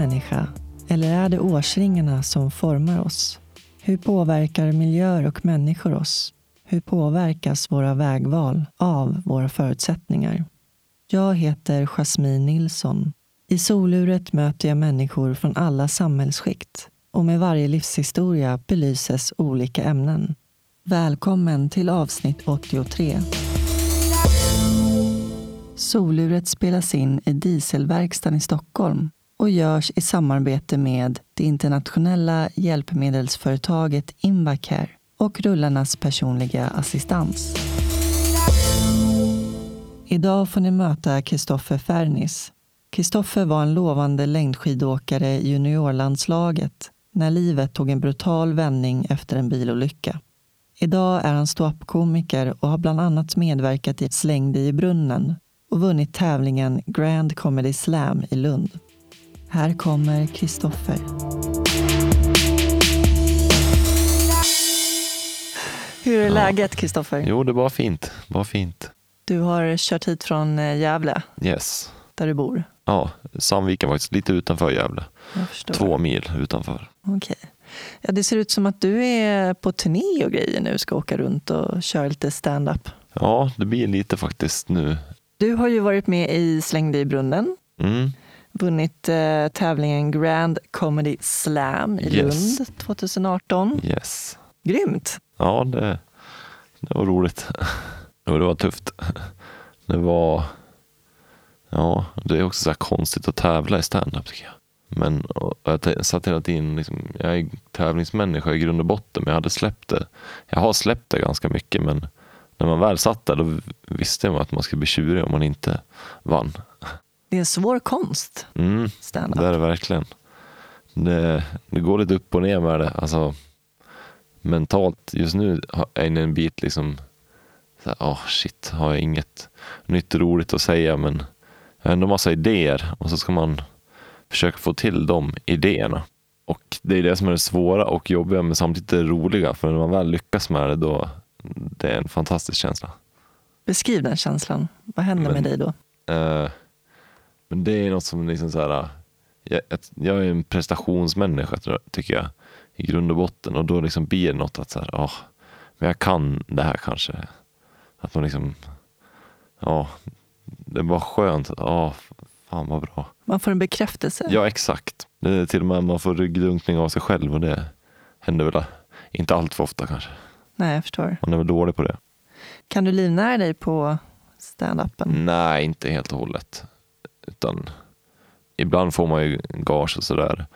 människa? Eller är det årsringarna som formar oss? Hur påverkar miljöer och människor oss? Hur påverkas våra vägval av våra förutsättningar? Jag heter Jasmine Nilsson. I soluret möter jag människor från alla samhällsskikt och med varje livshistoria belyses olika ämnen. Välkommen till avsnitt 83. Soluret spelas in i Dieselverkstan i Stockholm och görs i samarbete med det internationella hjälpmedelsföretaget Invacare och rullarnas personliga assistans. Idag får ni möta Kristoffer Fernis. Kristoffer var en lovande längdskidåkare i juniorlandslaget när livet tog en brutal vändning efter en bilolycka. Idag är han ståuppkomiker och har bland annat medverkat i Släng dig i brunnen och vunnit tävlingen Grand Comedy Slam i Lund. Här kommer Kristoffer. Hur är Ja. läget Kristoffer? Jo, det var fint. Bara fint. Du har kört hit från eh, Gävle, Yes. där du bor. Ja, Sandviken var faktiskt lite utanför Gävle. Två mil utanför. Okej. Ja, det ser ut som att du är på turné och grejer nu, ska åka runt och köra lite stand-up. Ja, det blir lite faktiskt nu. Du har ju varit med i Släng dig i brunnen, Mm. Vunnit eh, tävlingen Grand Comedy Slam i Yes. Lund 2018. Yes. Grymt! Ja, det, det var roligt. Det var tufft. Det var... Ja, det är också så konstigt att tävla i stand-up tycker jag. Men och jag satt hela tiden, liksom, jag är tävlingsmänniska i grund och botten, men jag hade släppt det. Jag har släppt det ganska mycket, men när man väl satt där då visste man att man skulle bli tjurig om man inte vann. Det är en svår konst, Mm. stand-up. Det är det verkligen. Det, det går lite upp och ner med det. Alltså, mentalt, just nu är i en bit liksom, så här, oh shit, har jag inget nytt roligt att säga men jag har ändå massa idéer och så ska man försöka få till de idéerna. Och det är det som är det svåra och jobbiga men samtidigt det roliga för när man väl lyckas med det då det är en fantastisk känsla. Beskriv den känslan. Vad händer Men- med dig då? Eh, men det är något som liksom så här, jag, jag- är en prestationsmänniska tycker jag i grund och botten och då liksom blir det något att så här, ah, men jag kan det här kanske. Att man liksom, ja, det var skönt. att, ah, fan vad bra. Man får en bekräftelse. Ja, exakt. Det till och med man får ryggdunkning av sig själv och det händer väl inte allt för ofta kanske. Nej, jag förstår. Man är väl dålig på det. Kan du livnära dig på stand-upen? Nej, inte helt och hållet. Utan ibland får man ju gage och sådär.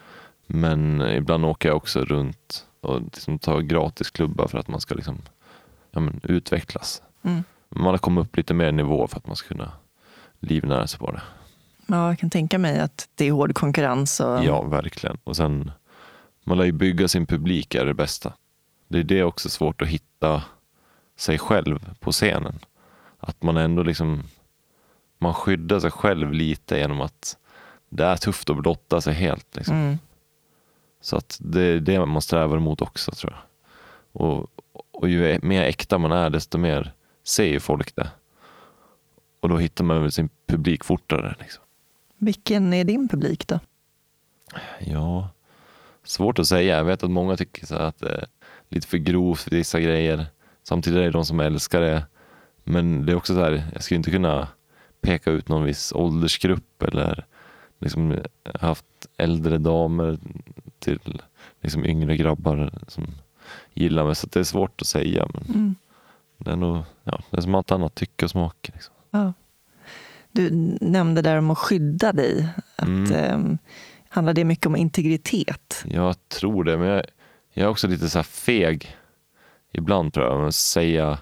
Men ibland åker jag också runt och liksom tar gratis klubbar för att man ska liksom, ja, men, utvecklas. Mm. Man har kommit upp lite mer nivå för att man ska kunna livnära sig på det. Ja, jag kan tänka mig att det är hård konkurrens. Och... Ja, verkligen. Och sen, man lär ju bygga sin publik är det bästa. Det är det också svårt att hitta sig själv på scenen. Att man ändå liksom, man skyddar sig själv lite genom att det är tufft att blotta sig helt. Liksom. Mm. Så att det är det man strävar emot också tror jag. Och, och ju mer äkta man är desto mer ser ju folk det. Och då hittar man sin publik fortare. Liksom. Vilken är din publik då? Ja, svårt att säga. Jag vet att många tycker så att det är lite för grovt vissa grejer. Samtidigt är det de som älskar det. Men det är också så här, jag skulle inte kunna peka ut någon viss åldersgrupp eller liksom haft äldre damer till liksom yngre grabbar som gillar mig. Så det är svårt att säga. Men Mm. det är nog, ja, det är som allt annat, tycke och smak. Liksom. Ja. Du nämnde där om att skydda dig. Att, Mm. ehm, handlar det mycket om integritet? Jag tror det, men jag, jag är också lite så här feg ibland tror jag, att säga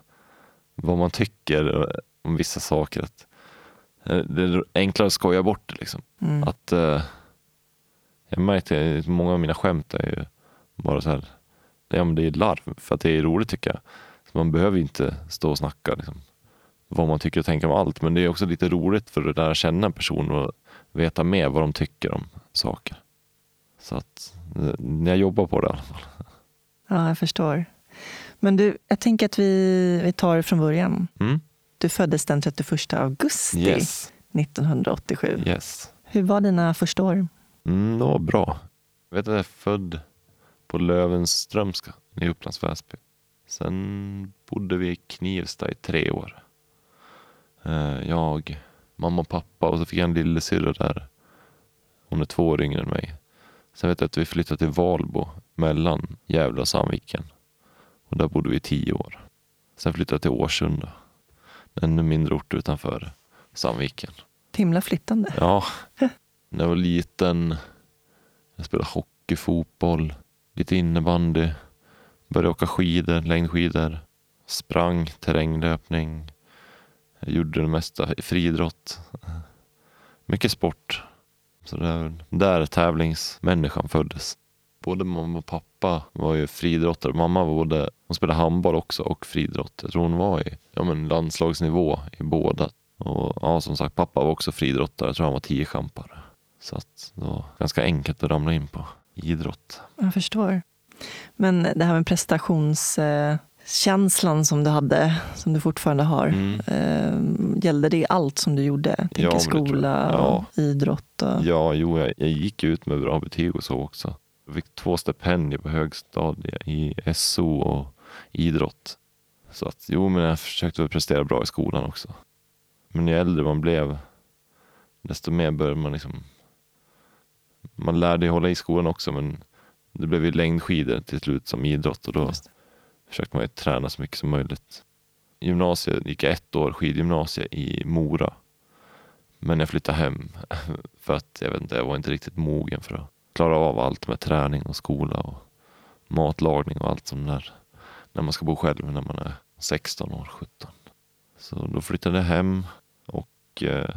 vad man tycker om vissa saker. Att, eh, det är enklare att skoja bort det. Liksom. Mm. Att, eh, jag märkte att många av mina skämt är ju bara så här, ja, men det är larv för att det är roligt tycker jag. Så man behöver inte stå och snacka liksom, vad man tycker och tänker om allt. Men det är också lite roligt för att lära känna en person och veta mer vad de tycker om saker. Så att eh, jag jobbar på det i alla fall. Ja, jag förstår. Men du, jag tänker att vi, vi tar det från början. Mm? Du föddes den 31 augusti Yes. 1987. Yes. Hur var dina första år? Mm, det var bra. Jag vet att jag är född på Lövenströmska i Upplands Väsby. Sen bodde vi i Knivsta i tre år. Eh, Jag, mamma och pappa och så fick jag en lillasyrra där. Hon är två år yngre än mig. Sen vet jag att vi flyttade till Valbo mellan Gävle och Sandviken. Och där bodde vi i tio år. Sen flyttade jag till Årsunda. En mindre ort utanför Sandviken. Himla flyttande. Ja, när jag var liten. Jag spelade hockey, fotboll, lite innebandy. Började åka skidor, längdskidor. Sprang, terränglöpning. Jag gjorde det mesta, friidrott. Mycket sport. Så det är väl där tävlingsmänniskan föddes. Både mamma och pappa var ju friidrottare. Mamma var både, hon spelade handboll också och friidrott. Jag tror hon var i ja, men landslagsnivå i båda. Och ja, som sagt, pappa var också friidrottare. Jag tror han var tiokampare. Så att det var ganska enkelt att ramla in på idrott. Jag förstår. Men det här med prestationskänslan som du hade, som du fortfarande har, Mm. eh, gällde det allt som du gjorde? Ja, Tänker jag. skola Ja. och idrott? Och... Ja, jo, jag, jag gick ut med bra betyg och så också. Jag fick två stipendier på högstadiet i SO och idrott. Så att jo, men jag försökte väl prestera bra i skolan också. Men ju äldre man blev, desto mer började man liksom... Man lärde ju hålla i skolan också, men det blev ju längdskidor till slut som idrott och då Just försökte man ju träna så mycket som möjligt. Gymnasiet gick jag ett år skidgymnasie i Mora. Men jag flyttade hem för att jag vet inte, jag var inte riktigt mogen för att klara av allt med träning och skola och matlagning och allt som där. När man ska bo själv när man är 16 år, 17. Så då flyttade jag hem och eh,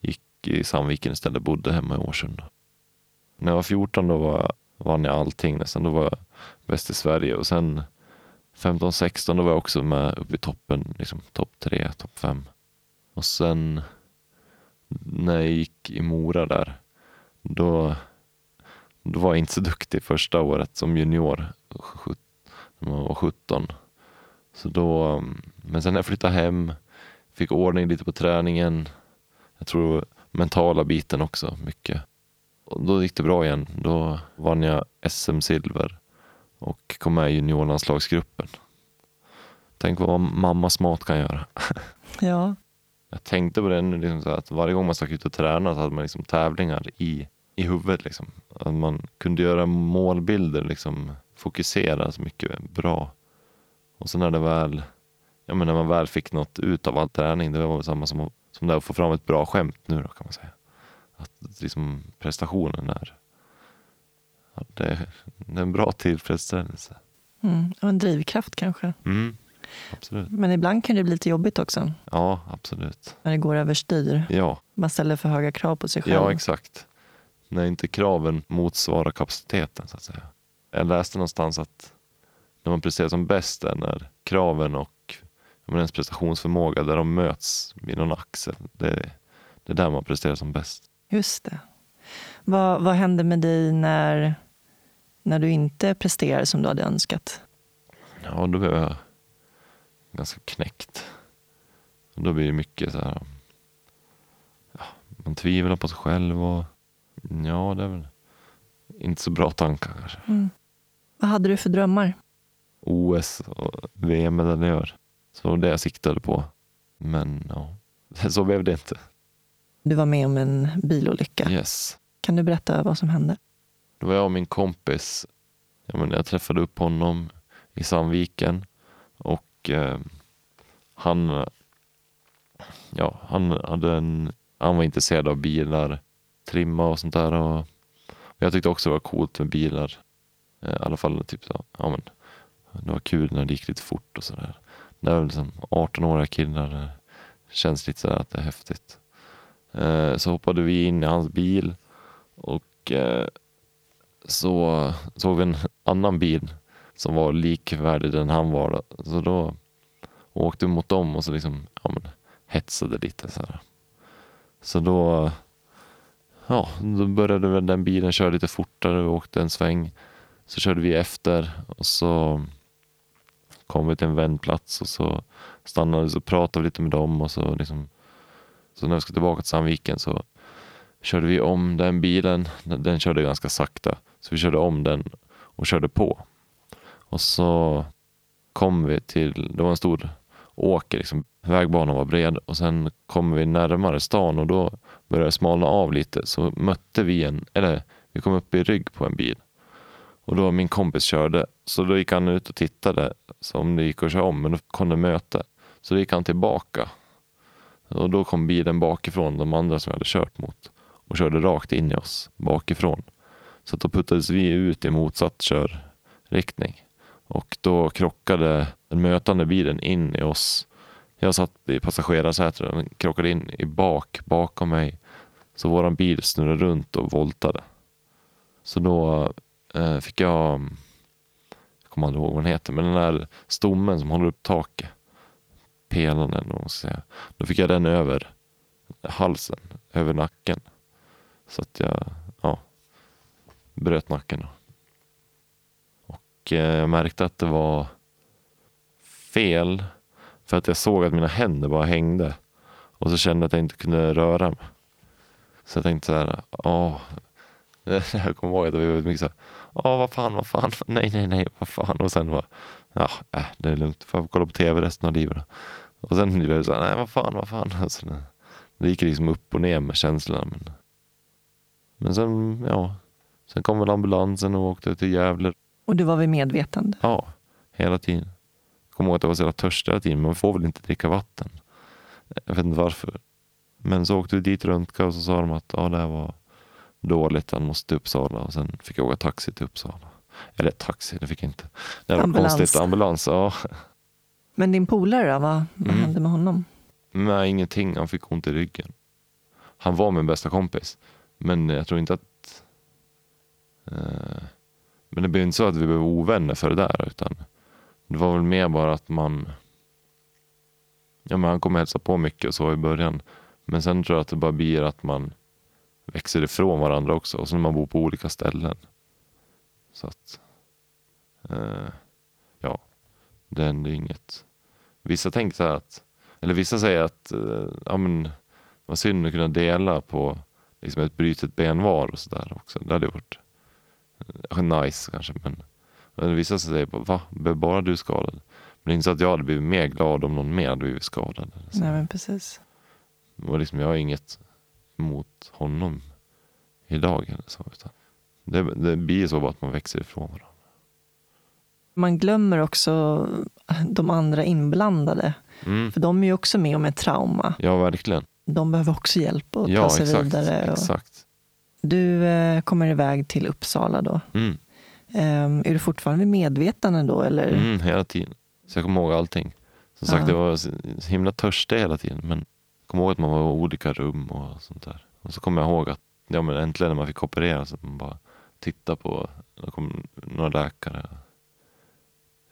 gick i Sandviken istället, bodde hemma i Årsunda. När jag var 14 då var, vann jag allting nästan. Då var jag bäst i Sverige och sen 15-16 då var jag också med uppe i toppen, liksom topp 3, topp 5. Och sen när jag gick i Mora där, då, då var jag inte så duktig första året som junior, sjut- när man var 17. Så då, um, men sen när jag flyttade hem, fick ordning lite på träningen, jag tror mentala biten också mycket. Och då gick det bra igen. Då vann jag SM-silver och kom med i juniorlandslagsgruppen. Tänk vad mammas mat kan göra. Ja, Jag tänkte på det nu, liksom så att varje gång man stack ut och tränade så hade man liksom tävlingar i, i huvudet. Liksom. Att man kunde göra målbilder, liksom, fokusera så mycket bra. Och så när det väl, ja, men när man väl fick något ut av all träning, det var väl samma som, som det att få fram ett bra skämt nu då kan man säga. Att liksom prestationen är, ja, det, det är en bra tillfredsställelse. mm. och en drivkraft kanske. Mm, absolut. Men ibland kan det bli lite jobbigt också, Ja, absolut. när det går överstyr. Ja, Man ställer för höga krav på sig själv. Ja, exakt. När inte kraven motsvarar kapaciteten så att säga. Jag läste någonstans att när man presterar som bäst är när kraven och men ens prestationsförmåga där de möts vid någon axel. Det, det är där man presterar som bäst. Just det. Vad, vad hände med dig när, när du inte presterar som du hade önskat? Ja, då blev jag ganska knäckt. Och då blir det mycket så här. Ja, man tvivlar på sig själv och ja, det är väl inte så bra tankar kanske. Vad hade du för drömmar? OS och VM-medaljör. Så det var det jag siktade på. Men ja, så blev det inte. Du var med om en bilolycka. Yes. Kan du berätta vad som hände? Då var jag och min kompis, jag, men, jag träffade upp honom i Sandviken och eh, han, ja, han, hade en, han var intresserad av bilar, trimma och sånt där. Och jag tyckte också det var coolt med bilar. Eh, I alla fall typ så, ja men det var kul när det gick lite fort och sådär. Det är väl liksom 18-åriga killar, det känns lite sådär att det är häftigt. Eh, så hoppade vi in i hans bil och eh, så såg vi en annan bil som var likvärdig den han var. Då. Så då åkte vi mot dem och så liksom, ja, men, hetsade lite. Så, här. så då, ja, då började väl den bilen köra lite fortare och åkte en sväng. Så körde vi efter och så kom vi till en vändplats och så stannade vi och pratade lite med dem och så liksom Så när vi skulle tillbaka till Sandviken så körde vi om den bilen. Den körde ganska sakta. Så vi körde om den och körde på. Och så kom vi till, det var en stor åker, liksom. vägbanan var bred och sen kom vi närmare stan och då började det smalna av lite. Så mötte vi en, eller vi kom upp i rygg på en bil. Och då min kompis körde, så då gick han ut och tittade så om det gick att köra om, men då kom det möte. Så då gick han tillbaka. Och då kom bilen bakifrån, de andra som jag hade kört mot och körde rakt in i oss bakifrån. Så då puttades vi ut i motsatt körriktning. Och då krockade den mötande bilen in i oss. Jag satt i passagerarsätet och den krockade in i bak, bakom mig. Så våran bil snurrade runt och voltade. Så då eh, fick jag, jag kommer aldrig ihåg vad den heter, men den där stommen som håller upp taket. Pelaren eller vad man ska säga. Då fick jag den över halsen, över nacken. Så att jag, ja, bröt nacken. Då. Och eh, jag märkte att det var fel. För att jag såg att mina händer bara hängde. Och så kände jag att jag inte kunde röra mig. Så jag tänkte så här, åh, Jag kommer ihåg att det var mycket så här, ja vad fan, vad fan, nej, nej, nej, vad fan. Och sen var ja, äh, det är lugnt, får kolla på tv resten av livet. Och sen blev det så här, nej vad fan, vad fan. Alltså, det gick liksom upp och ner med känslorna. Men, men sen, ja, sen kom väl ambulansen och åkte till Gävle. Och du var vid medvetande? Ja, hela tiden. Jag kommer ihåg att jag var så jävla törstig hela tiden, men man får väl inte dricka vatten. Jag vet inte varför. Men så åkte vi dit röntga och så sa de att ja, det här var dåligt, han måste till Uppsala. Och sen fick jag åka taxi till Uppsala. Eller taxi, det fick jag inte. Det var Ambulans. konstigt. Ambulans, ja. Men din polare då, vad, vad Mm. hände med honom? Nej, ingenting. Han fick ont i ryggen. Han var min bästa kompis. Men jag tror inte att... Eh, men det blev inte så att vi blev ovänner för det där. Utan det var väl mer bara att man... Ja, men han kom och hälsade på mycket och så i början. Men sen tror jag att det bara blir att man växer ifrån varandra också. Och så när man bor på olika ställen. Så att... Eh, ja, det hände inget. Vissa tänker så här att eller vissa säger att eh, ja, men, var synd att kunna dela på liksom ett brutet ben var och sådär också. Det hade varit eh, nice kanske. Men, men vissa säger bara, va? Blev bara du skadad? Men det är inte så att jag hade blivit mer glad om någon mer hade blivit skadad. så. Nej men precis. Var liksom, jag har inget emot honom idag. Eller så, utan det, det blir så bara att man växer ifrån varandra. Man glömmer också de andra inblandade. Mm. För de är ju också med om ett trauma. Ja, verkligen. De behöver också hjälp att Ja, ta sig exakt. vidare. Och exakt. du eh, kommer iväg till Uppsala då. Mm. Ehm, är du fortfarande medvetande då? Eller? Mm, hela tiden. Så jag kommer ihåg allting. Som sagt, Ja. det var himla törstig hela tiden. Men jag kommer ihåg att man var i olika rum och sånt där. Och så kommer jag ihåg att ja, men äntligen när man fick operera så att man bara tittade på, det kom några läkare.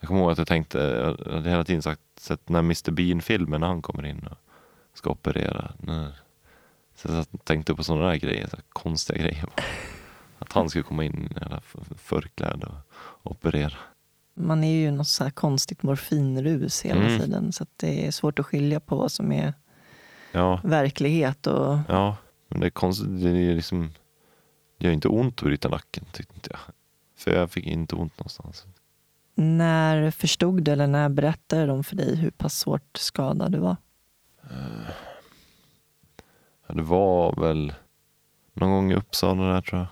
Jag kommer ihåg att jag tänkte, jag hade hela tiden sagt, sett den här Mr Bean-filmen när han kommer in och ska operera. Så jag tänkte på sådana där grejer, så konstiga grejer. Att han skulle komma in i f- förkläde och operera. Man är ju något så här konstigt morfinrus hela Mm. tiden. Så att det är svårt att skilja på vad som är Ja, verklighet och Ja, men det är konstigt. Det är liksom, det gör inte ont att bryta nacken tyckte inte jag. För jag fick inte ont någonstans. När förstod du eller när berättade de för dig hur pass svårt skadad du var? Ja, det var väl någon gång i Uppsala där tror jag.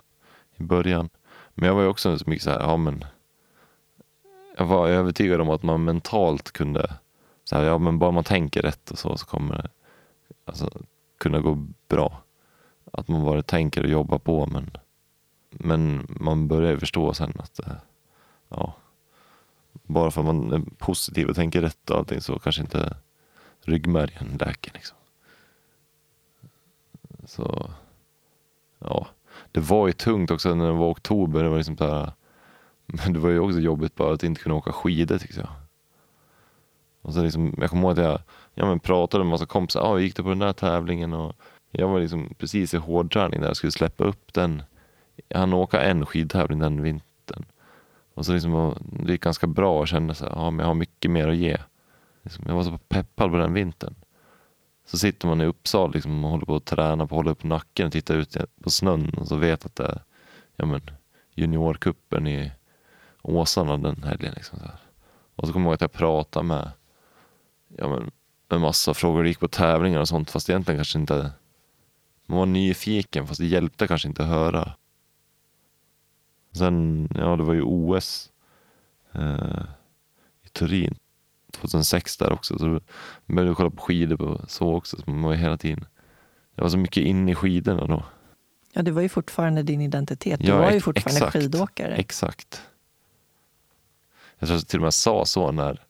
I början. Men jag var ju också så mycket så här, ja men. Jag var övertygad om att man mentalt kunde, så här, ja men bara man tänker rätt och så, så kommer det alltså, kunna gå bra. Att man bara tänker och jobbar på men, men man börjar ju förstå sen att, eh, ja. Bara för att man är positiv och tänker rätt och allting så kanske inte ryggmärgen läker liksom. Så ja, det var ju tungt också när det var oktober. Det var liksom så här, men det var ju också jobbigt bara att inte kunna åka skidor tyckte jag. Och så liksom, jag kommer ihåg att jag ja, men pratade med en massa kompisar. Ah, gick du på den där tävlingen? Och jag var liksom precis i hårdträning där jag skulle släppa upp den. Jag hann åka en skidtävling den vintern. Och så liksom, det gick ganska bra och kände att ah, men jag har mycket mer att ge. Liksom, jag var så peppad på den vintern. Så sitter man i Uppsala liksom, och håller på att träna på att hålla upp nacken och titta ut på snön och så vet att det är ja, men, juniorkuppen i Åsarna den helgen. Liksom, så här. Och så kommer jag ihåg att jag pratade med, ja, men, med massa frågor. Det gick på tävlingar och sånt fast egentligen kanske inte man var nyfiken fast det hjälpte kanske inte att höra. Sen, ja det var ju OS eh, i Turin 2006 där också. Så började jag kolla på skidor på, så också. Så man var hela tiden, det var så mycket inne i skidorna då. Ja, det var ju fortfarande din identitet. Du Ja, var ju fortfarande exakt. skidåkare. Exakt. Jag tror att jag till och med sa så när,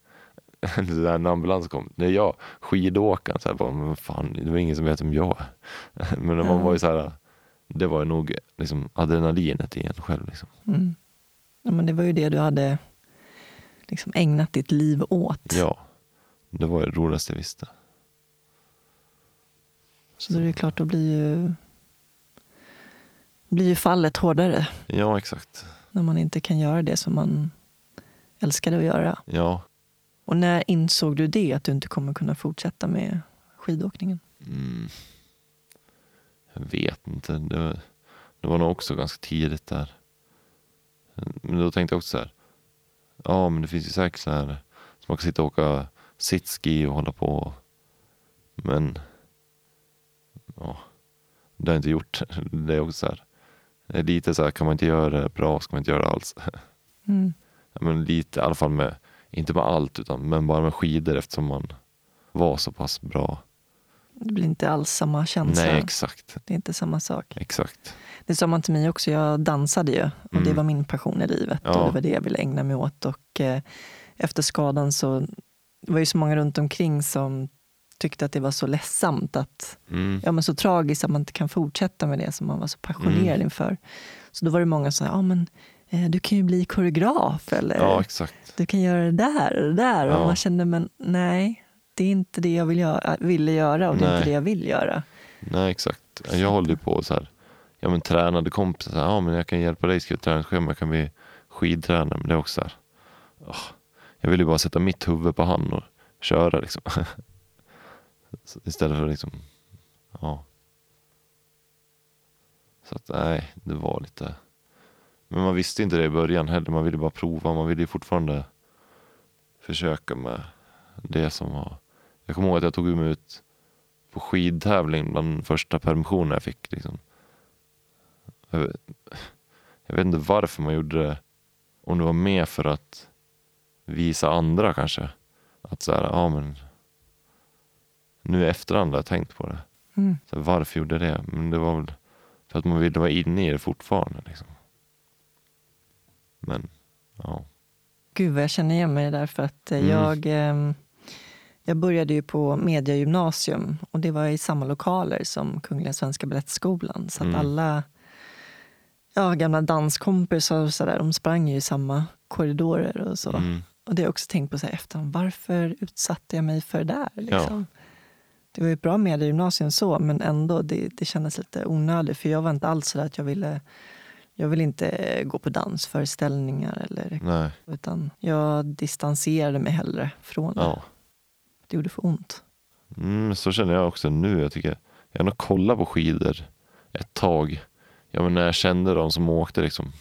när ambulans kom. Det är jag, skidåkaren. Så här, bara, men fan, det var ingen som vet vem jag. Men man Ja. var ju så här, det var nog liksom, adrenalinet i en själv. Liksom. Mm. Ja, men det var ju det du hade liksom ägnat ditt liv åt. Ja, det var det roligaste jag visste. Så det är klart, då blir ju, blir ju fallet hårdare Ja, exakt. när man inte kan göra det som man älskade att göra. Ja, Och när insåg du det, att du inte kommer kunna fortsätta med skidåkningen? mm, jag vet inte. Det, var- det var nog också ganska tidigt där. Men då tänkte jag också så här. Ja, men det finns ju säkert så här. Så man kan sitta och åka sitski och hålla på. Men ja, det har jag inte gjort. Det är också så här. Lite så här, kan man inte göra det bra ska man inte göra det alls. Mm. Ja, men lite i alla fall med, inte med allt utan men bara med skidor eftersom man var så pass bra. Det blir inte alls samma känsla. Nej, exakt. det är inte samma sak. Exakt. Det sa man till mig också. Jag dansade ju och det Mm. var min passion i livet. Ja. Och det var det jag ville ägna mig åt. Och eh, efter skadan så det var ju så många runt omkring som tyckte att det var så ledsamt att Mm. ja, men så tragiskt att man inte kan fortsätta med det som man var så passionerad Mm. inför. Så då var det många som sa, ja men du kan ju bli koreograf eller Ja, exakt. du kan göra det där och det där. Ja. Och man kände, men nej, det är inte det jag vill göra, ville göra och det är Nej. inte det jag vill göra. Nej, exakt. Jag håller ju på så här. Ja, men tränade kompisar. så här, Ja, men jag kan hjälpa dig skriva träningsschema. Jag kan bli skidtränare. Men det är också så här. åh, jag vill ju bara sätta mitt huvud på hand och köra liksom. Istället för liksom. Ja. Så att nej, det var lite. Men man visste inte det i början heller. Man ville bara prova. Man ville fortfarande försöka med det som var. Jag kommer ihåg att jag tog mig ut på skidtävling bland första permissionen jag fick. Liksom. Jag, vet, jag vet inte varför man gjorde det. Om det var mer för att visa andra kanske. Att så här, ja men. Nu i efterhand har jag tänkt på det. Mm. Så varför gjorde jag det? Men det var väl för att man ville vara inne i det fortfarande. Liksom. Men, ja. Gud vad jag känner igen mig där för att eh, Mm. jag, ehm, jag började ju på mediagymnasium och det var i samma lokaler som Kungliga Svenska Balettskolan. Så att Mm. alla ja, gamla danskompisar och så där, de sprang ju i samma korridorer och så. Mm, Och det har jag också tänkt på så här efterhand, varför utsatte jag mig för det där? Liksom? Det var ju ett bra mediegymnasium så, men ändå, det, det kändes lite onödigt. För jag var inte alls så där att jag ville, jag ville inte gå på dansföreställningar. Eller, nej, utan jag distanserade mig hellre från det. ja. Det gjorde för ont. Mm, så känner jag också nu. Jag tycker jag har kollat på skidor ett tag. Ja, men när jag kände de som åkte liksom.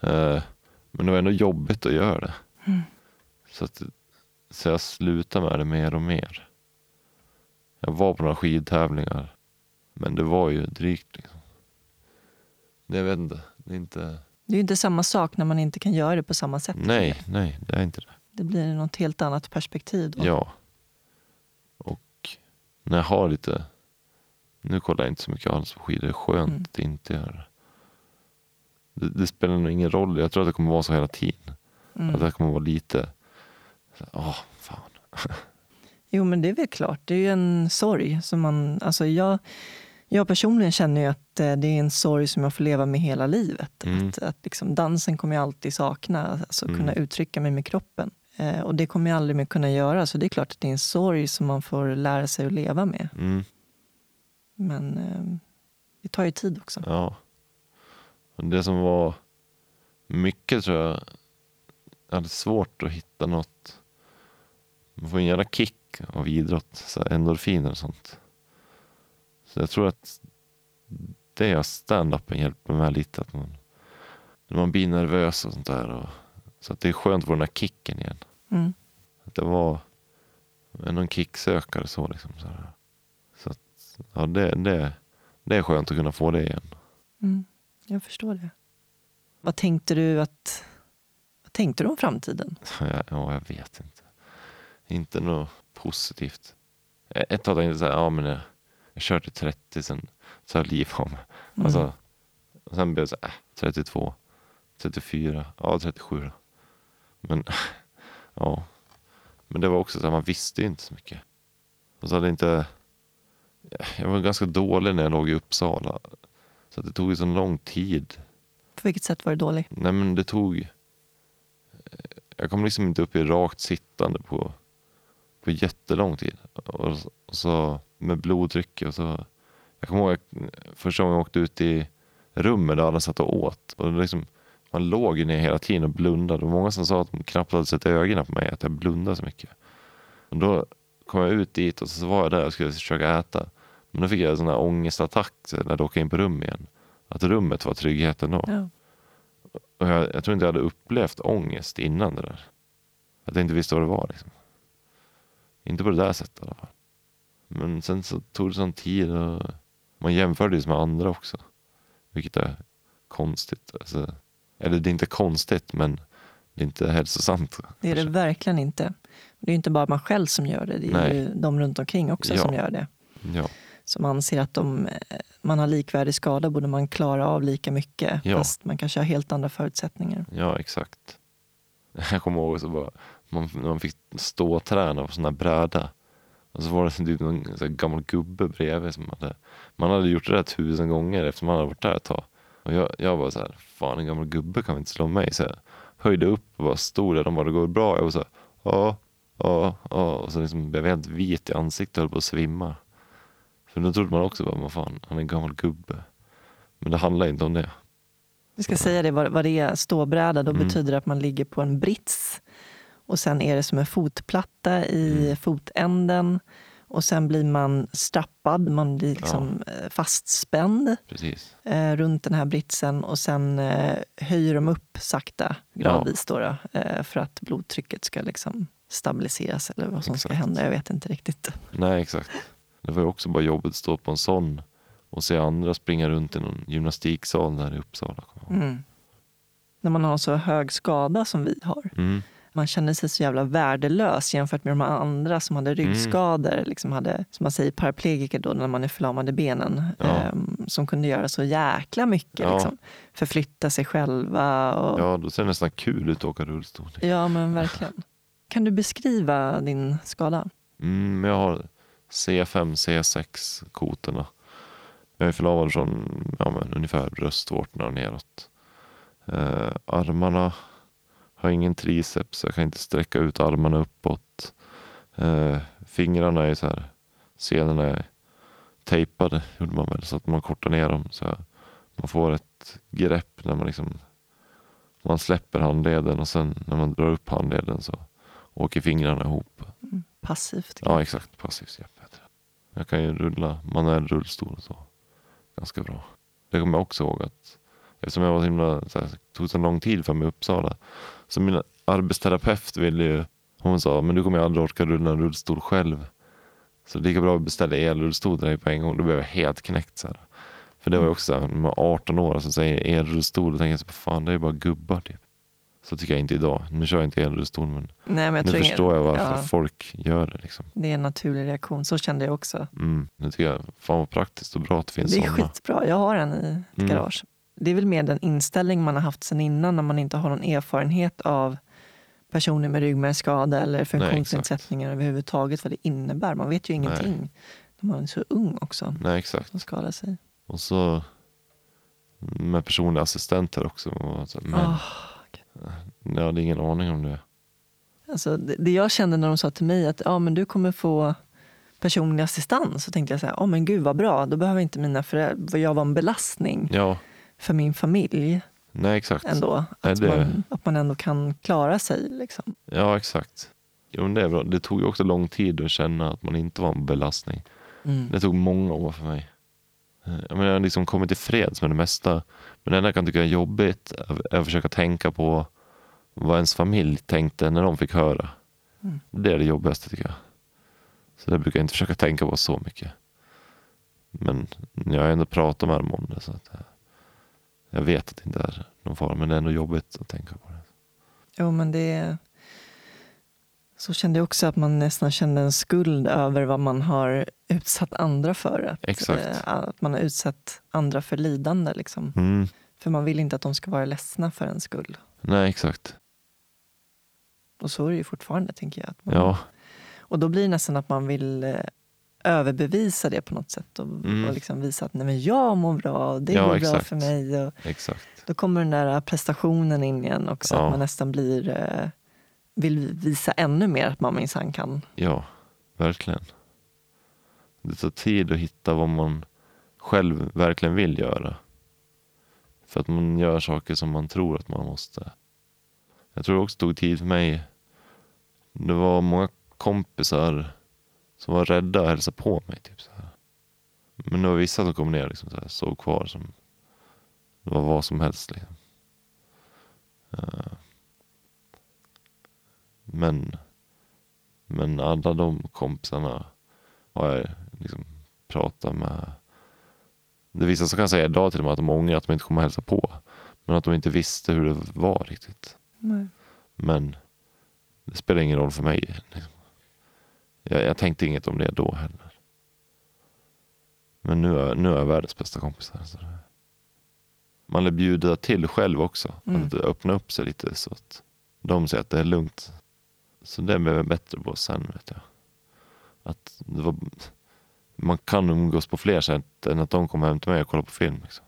Eh, men det var ändå jobbigt att göra det. Mm. Så, att, så jag slutade med det mer och mer. Jag var på några skidtävlingar. Men det var ju drygt. Liksom. Jag vet inte. Det är inte... Det är inte samma sak när man inte kan göra det på samma sätt. Nej, nej, det är inte det. Det blir något helt annat perspektiv då. Ja. Och när jag har lite... Nu kollar jag inte så mycket alls på skidor. Det är skönt Mm. att inte göra det. det. Det spelar nog ingen roll. Jag tror att det kommer vara så hela tiden. Mm. Att det kommer vara lite... Åh, fan. Jo, men det är väl klart. Det är ju en sorg. Som man, alltså jag, jag personligen känner ju att eh, det är en sorg som jag får leva med hela livet. Mm. Att, att liksom, dansen kommer jag alltid sakna, alltså Mm. kunna uttrycka mig med kroppen. Eh, och det kommer jag aldrig mer kunna göra. Så det är klart att det är en sorg som man får lära sig att leva med. Mm, Men eh, det tar ju tid också. ja. Och det som var mycket tror jag... Jag hade svårt att hitta något... Man får en jävla kick av idrott. Så endorfiner och sånt. Så jag tror att det är stand-upen hjälper med lite. Att man, när man blir nervös och sånt där. Och, så att det är skönt att få den här kicken igen. Mm. Att det var någon kicksökare så liksom. Så, så att, ja, det, det, det är skönt att kunna få det igen. Mm. Jag förstår det. Vad tänkte du att vad tänkte du om framtiden? Ja, ja, jag vet inte. Inte något positivt. Ett tag tänkte jag så här, ja men jag, jag kör till 30 sen så jag liv av mig. Mm. Alltså, och sen blev det så här, äh, 32, 34, ja 37 då. Men ja, men det var också så här, man visste inte så mycket. Och så hade inte, jag var ganska dålig när jag låg i Uppsala. Så det tog ju så lång tid. På vilket sätt var du dålig? Nej men det tog, jag kom liksom inte upp i rakt sittande på, på jättelång tid. Och, och så med blodtryck och så, jag kommer ihåg första gången jag åkte ut i rummet där alla satt och åt. Och liksom, man låg ju ner hela tiden och blundade. Och många som sa att de knappt hade sett ögonen på mig, att jag blundade så mycket. Och då kom jag ut dit och så var jag där och skulle försöka äta. Men då fick jag en sån här ångestattack när jag åkte in på rum igen. Att rummet var tryggheten då. Ja. Och jag, jag tror inte jag hade upplevt ångest innan det där. Att jag inte visste vad det var. Liksom. Inte på det där sättet i alla fall. Men sen så tog det sån tid och man jämförde ju med andra också. Vilket är konstigt. Alltså, eller det är inte konstigt men det är inte hälsosamt. Det är det kanske. verkligen inte. Det är inte bara man själv som gör det, det är Nej. ju de runt omkring också Ja. som gör det. Ja, Som anser att eh, man har likvärdig skada borde man klara av lika mycket Ja. fast man kanske har helt andra förutsättningar. ja, exakt. Jag kommer ihåg så bara, man, man fick stå och träna på sån här bräda. Och så var det typ någon så gammal gubbe bredvid som hade, man hade gjort det där tusen gånger eftersom man hade varit där ett tag. Och jag, jag var så här, fan en gammal gubbe kan väl inte slå mig? Så jag höjde upp och bara stod där, de bara, det går bra? Jag var så här, ja, ja, ja. Och så liksom blev jag helt vit i ansiktet och höll på att svimma. För då trodde man också bara, vad fan, han är en gammal gubbe. Men det handlar inte om det. Vi ska säga det, vad, vad det är, ståbräda, då Mm. betyder det att man ligger på en brits och sen är det som en fotplatta i Mm. fotänden och sen blir man strappad, man blir liksom eh, fastspänd Precis. eh, runt den här britsen och sen eh, höjer de upp sakta gradvis då, då, för att blodtrycket ska liksom stabiliseras eller vad som ska Exakt. hända. Jag vet inte riktigt. Nej, exakt. Det var ju också bara jobbigt att stå på en sån och se andra springa runt i någon gymnastiksal där i Uppsala. Mm. När man har så hög skada som vi har. Mm. Man känner sig så jävla värdelös jämfört med de andra som hade ryggskador. Liksom hade, som man säger, paraplegiker då när man är förlamad i benen. Ja. ehm, som kunde göra så jäkla mycket. Ja. Liksom. Förflytta sig själva. Och, Ja, då ser det nästan kul ut att åka rullstol. ja, men verkligen. Kan du beskriva din skada? Mm, jag har C5, C6 kotorna. Jag är förlamad från ja, men, ungefär bröstvårtorna neråt. Eh, armarna har ingen triceps, jag kan inte sträcka ut armarna uppåt. Eh, fingrarna är så här, senorna är tejpade, gjorde man väl, så att man kortar ner dem. Så man får ett grepp när man liksom man släpper handleden och sen när man drar upp handleden så åker fingrarna ihop. Mm, Passivt. Ja, exakt. Passivt grepp. Jag kan ju rulla manuell rullstol och så. Ganska bra. Det kommer jag också ihåg att eftersom jag var så himla, så här, tog så lång tid för mig i Uppsala. Så min arbetsterapeut ville ju, hon sa, men du kommer ju aldrig orka rulla en rullstol själv. Så det är lika bra att beställa elrullstol till dig på en gång. Då blev jag helt knäckt. Så här. För det var ju också så här, var 18 år som säger elrullstol. Då tänker jag så fan det är bara gubbar typ. Så tycker jag inte idag. Nu kör jag inte elrullstol men Nej, men jag nu förstår jag varför ja, folk gör det. Liksom. Det är en naturlig reaktion. Så kände jag också. Mm, det tycker jag fan vad praktiskt och bra att det finns Det är sådana. skitbra. Jag har en i ett Mm. garage. Det är väl mer den inställning man har haft sen innan när man inte har någon erfarenhet av personer med ryggmärgsskada eller funktionsnedsättningar överhuvudtaget. Vad det innebär. Man vet ju ingenting. När man är så ung också. Nej exakt. Som skadar sig. Och så med personliga assistenter också. Men Ah, jag hade ingen aning om det. alltså, det, det jag kände när de sa till mig att ja, men du kommer få personlig assistans. Så tänkte jag så här, oh, men gud vad bra. Då behöver inte mina föräldrar, jag vara en belastning Ja, för min familj nej exakt. ändå. Nej, Att, det- man, att man ändå kan klara sig. Liksom. Ja exakt. Jo, men det är bra. Det tog ju också lång tid att känna att man inte var en belastning. Det tog många år för mig. Eh, Jag, menar, jag har liksom kommit till freds med det mesta. Men det enda jag kan tycka är jobbigt är att försöka tänka på vad ens familj tänkte när de fick höra. Mm. Det är det jobbigaste tycker jag. Så det brukar jag inte försöka tänka på så mycket. Men jag har ändå pratat med dem om det. Så att jag, vet att det inte är någon fara. Men det är ändå jobbigt att tänka på det. Jo, men det... Så kände jag också att man nästan kände en skuld över vad man har utsatt andra för. Att, Exakt. eh, att man har utsatt andra för lidande. Liksom. Mm. För man vill inte att de ska vara ledsna för en skull. Nej, exakt. Och så är det ju fortfarande, tänker jag. Att man, Ja, Och då blir det nästan att man vill eh, överbevisa det på något sätt. Och, Mm. och liksom visa att Nej, men jag mår bra, och det Ja, går bra för mig. Och exakt. då kommer den där prestationen in igen också. Ja. Att man nästan blir, eh, vill visa ännu mer att man minsann kan. Ja, verkligen. Det tar tid att hitta vad man själv verkligen vill göra. För att man gör saker som man tror att man måste. Jag tror det också tog tid för mig. Det var många kompisar som var rädda att hälsa på mig. Typ så här. Men det var vissa som kom ner och liksom så här, såg kvar som det var vad som helst. Liksom. Eh, Men, men alla de kompisarna har jag liksom pratat med. Det är vissa som kan säga idag till och med att de ångrar att de inte kom och hälsa på. Men att de inte visste hur det var riktigt. Men det spelar ingen roll för mig. Liksom. Jag, jag tänkte inget om det då heller. Men nu är, nu är jag världens bästa kompisar. Så det, man lär bjuda till själv också. Mm. Att öppna upp sig lite så att de säger att det är lugnt. Så det blev jag bättre på sen vet jag. Att det var, man kan umgås på fler sätt än att de kommer hem till mig och kollar på film. Liksom.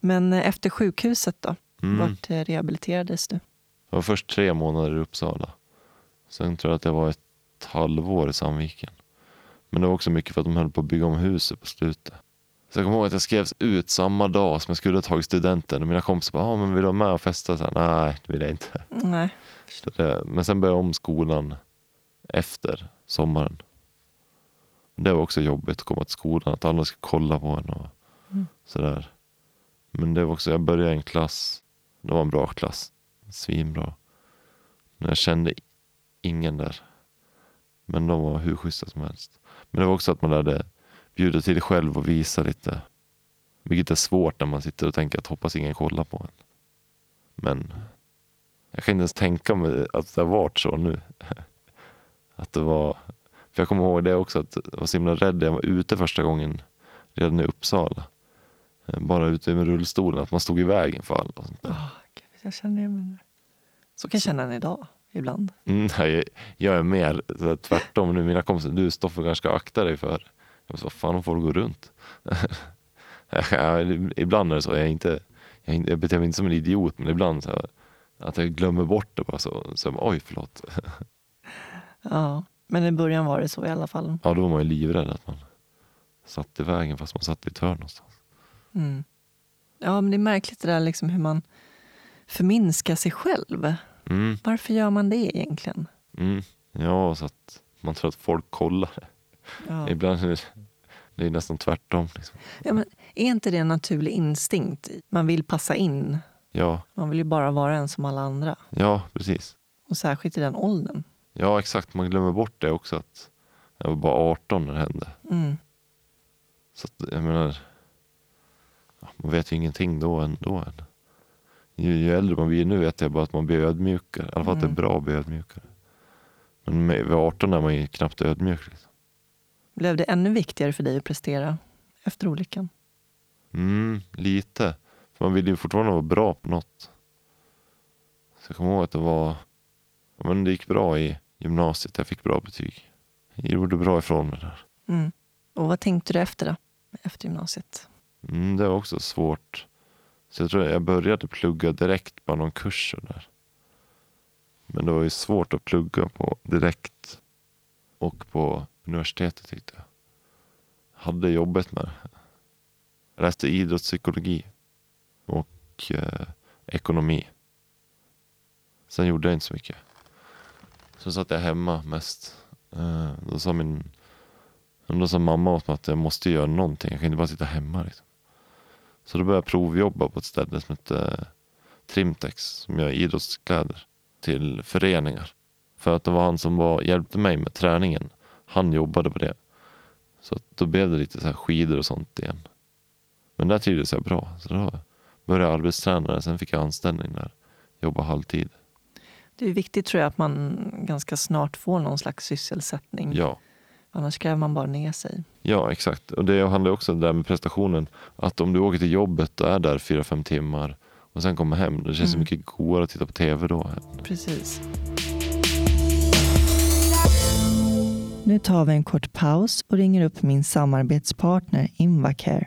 Men eh, efter sjukhuset då? Mm. Vart eh, rehabiliterades du? Jag var först tre månader i Uppsala. Sen tror jag att jag var ett halvår i Sandviken. Men det var också mycket för att de höll på att bygga om huset på slutet. Så jag kommer ihåg att jag skrevs ut samma dag som jag skulle ha tagit studenten. Och mina kompisar bara, ah, men vill du vara med och festa? Så här, Nej, det vill jag inte. Nej. Det, men sen började jag om skolan efter sommaren. Det var också jobbigt att komma till skolan, att alla ska kolla på en och Mm. sådär. Men det var också, jag började i en klass, det var en bra klass, svinbra. Men jag kände ingen där. Men de var hur schyssta som helst. Men det var också att man lärde bjuda till själv och visa lite. Vilket är svårt när man sitter och tänker att hoppas ingen kollar på en. Men jag kan inte ens tänka mig att det har varit så nu. Att det var... För jag kommer ihåg det också, att jag var så himla rädd när jag var ute första gången redan i Uppsala. Eh, bara ute med rullstolen, att man stod i vägen för alla. och sånt där. Oh, Gud, jag känner det. Så kan jag känna än idag, ibland. Mm, nej, jag- jag är mer så tvärtom nu. Mina kompisar, du Stoffe kanske ska akta dig för. Jag vad fan, de får gå runt. Ibland är det så. Jag, är inte, jag, jag beter mig inte som en idiot, men ibland så här, att jag glömmer bort det bara så. så jag Oj, förlåt. Ja. Men i början var det så i alla fall. Ja, då var man ju livrädd att man satt i vägen fast man satt i ett hörn någonstans. Mm. Ja, men det är märkligt det där liksom hur man förminskar sig själv. Mm, Varför gör man det egentligen? mm. Ja, så att man tror att folk kollar. Ja. Ibland är det, det är nästan tvärtom. Liksom. Ja, men är inte det en naturlig instinkt? Man vill passa in. Ja, Man vill ju bara vara en som alla andra. ja, precis. Och särskilt i den åldern. Ja, exakt. Man glömmer bort det också. att Jag var bara 18 när det hände. Mm. Så att, jag menar, man vet ju ingenting då ändå. Än. Ju, ju äldre man blir nu vet jag bara att man blir ödmjukare. I alla fall att det är Mm. bra att bli ödmjukare. Men med, vid 18 är man ju knappt ödmjuk. Liksom. Blev det ännu viktigare för dig att prestera efter olyckan? Mm, lite. För man vill ju fortfarande vara bra på något. Så jag kommer ihåg att det var... ja, Men det gick bra i gymnasiet. Jag fick bra betyg. Jag gjorde bra ifrån mig där. Mm. Och vad tänkte du efter då? Efter gymnasiet? Mm, det var också svårt. Så jag tror jag började plugga direkt på någon kurs där. Men det var ju svårt att plugga på direkt och på universitetet tyckte jag. Hade jobbet med det. Jag läste idrottspsykologi och eh, ekonomi. Sen gjorde jag inte så mycket. Så satt jag hemma mest. Eh, då sa min då sa mamma åt mig att jag måste göra någonting. Jag kan inte bara sitta hemma. Liksom. Så då började jag provjobba på ett ställe som heter Trimtex. Som gör idrottskläder till föreningar. För att det var han som var, hjälpte mig med träningen. Han jobbade på det. Så då blev det lite så här skidor och sånt igen. Men där trivdes jag bra. Så då började jag arbetsträna. Sen fick jag anställning där. Jobba halvtid. Det är viktigt tror jag att man ganska snart får någon slags sysselsättning. Ja. Annars gräver man bara ner sig. Ja, exakt. Och det handlar också om det där med prestationen. Att om du åker till jobbet och är där fyra fem timmar och sen kommer hem. Det känns mm. så mycket godare att titta på tv då. Precis. Nu tar vi en kort paus och ringer upp min samarbetspartner Invacare.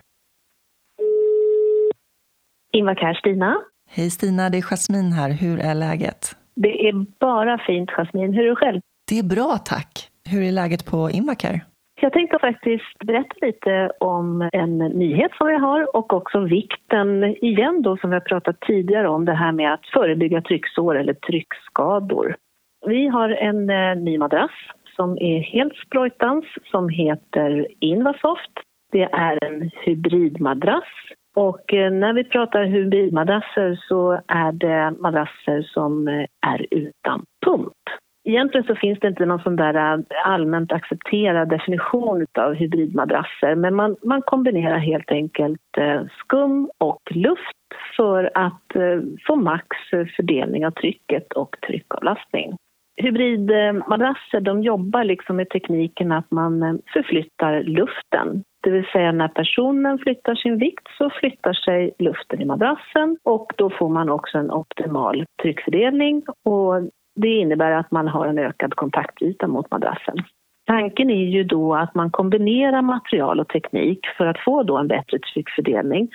Invacare Stina. Hej Stina, det är Jasmin här. Hur är läget? Det är bara fint Jasmin. Hur är du själv? Det är bra tack. Hur är läget på Invacare? Jag tänkte faktiskt berätta lite om en nyhet som vi har och också vikten, igen då som vi har pratat tidigare om, det här med att förebygga trycksår eller tryckskador. Vi har en eh, ny madrass som är helt sprojtans som heter Invasoft. Det är en hybridmadrass och eh, när vi pratar hybridmadrasser så är det madrasser som eh, är utan pump. Egentligen så finns det inte någon sån där äh, allmänt accepterad definition av hybridmadrasser men man, man kombinerar helt enkelt äh, skum och luft för att äh, få max fördelning av trycket och tryckavlastning. Hybridmadrasser de jobbar liksom med tekniken att man förflyttar luften. Det vill säga när personen flyttar sin vikt så flyttar sig luften i madrassen och då får man också en optimal tryckfördelning och det innebär att man har en ökad kontaktyta mot madrassen. Tanken är ju då att man kombinerar material och teknik för att få då en bättre tryckfördelning.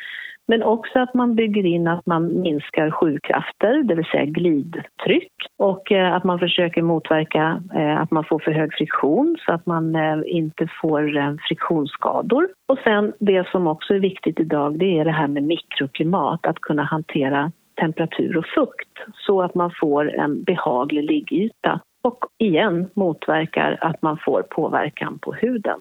Men också att man bygger in att man minskar sjukkrafter, det vill säga glidtryck och eh, att man försöker motverka eh, att man får för hög friktion så att man eh, inte får friktionsskador. Och sen det som också är viktigt idag det är det här med mikroklimat, att kunna hantera temperatur och fukt så att man får en behaglig liggyta och igen motverkar att man får påverkan på huden.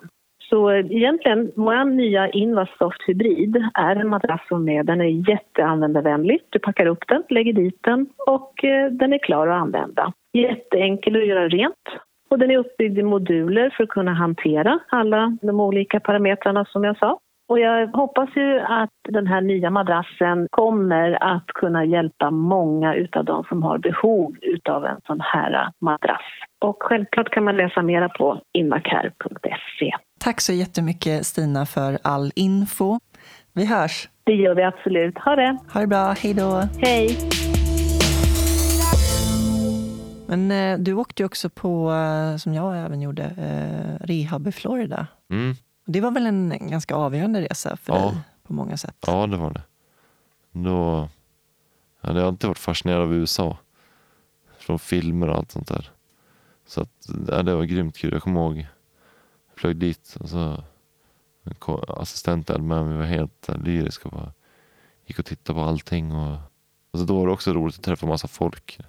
Så egentligen, vår nya Invasoft Hybrid är en madrass som är, den är jätteanvändarvänlig. Du packar upp den, lägger dit den och eh, den är klar att använda. Jätteenkel att göra rent och den är uppbyggd i moduler för att kunna hantera alla de olika parametrarna som jag sa. Och jag hoppas ju att den här nya madrassen kommer att kunna hjälpa många utav de som har behov utav en sån här madrass. Och självklart kan man läsa mera på invacare.se. Tack så jättemycket Stina för all info. Vi hörs. Det gör vi absolut. Ha det. Ha det bra. Hej då. Hej. Men eh, du åkte ju också på, eh, som jag även gjorde, eh, rehab i Florida. Mm. Det var väl en ganska avgörande resa för ja. dig på många sätt? Ja, det var det. Då, jag hade alltid varit fascinerad av USA. Från filmer och allt sånt där. Så att, ja, det var grymt kul. Jag kommer ihåg, jag flög dit och så assistenten med mig var helt lyrisk och bara gick och tittade på allting. Och, och så då var det också roligt att träffa massa folk.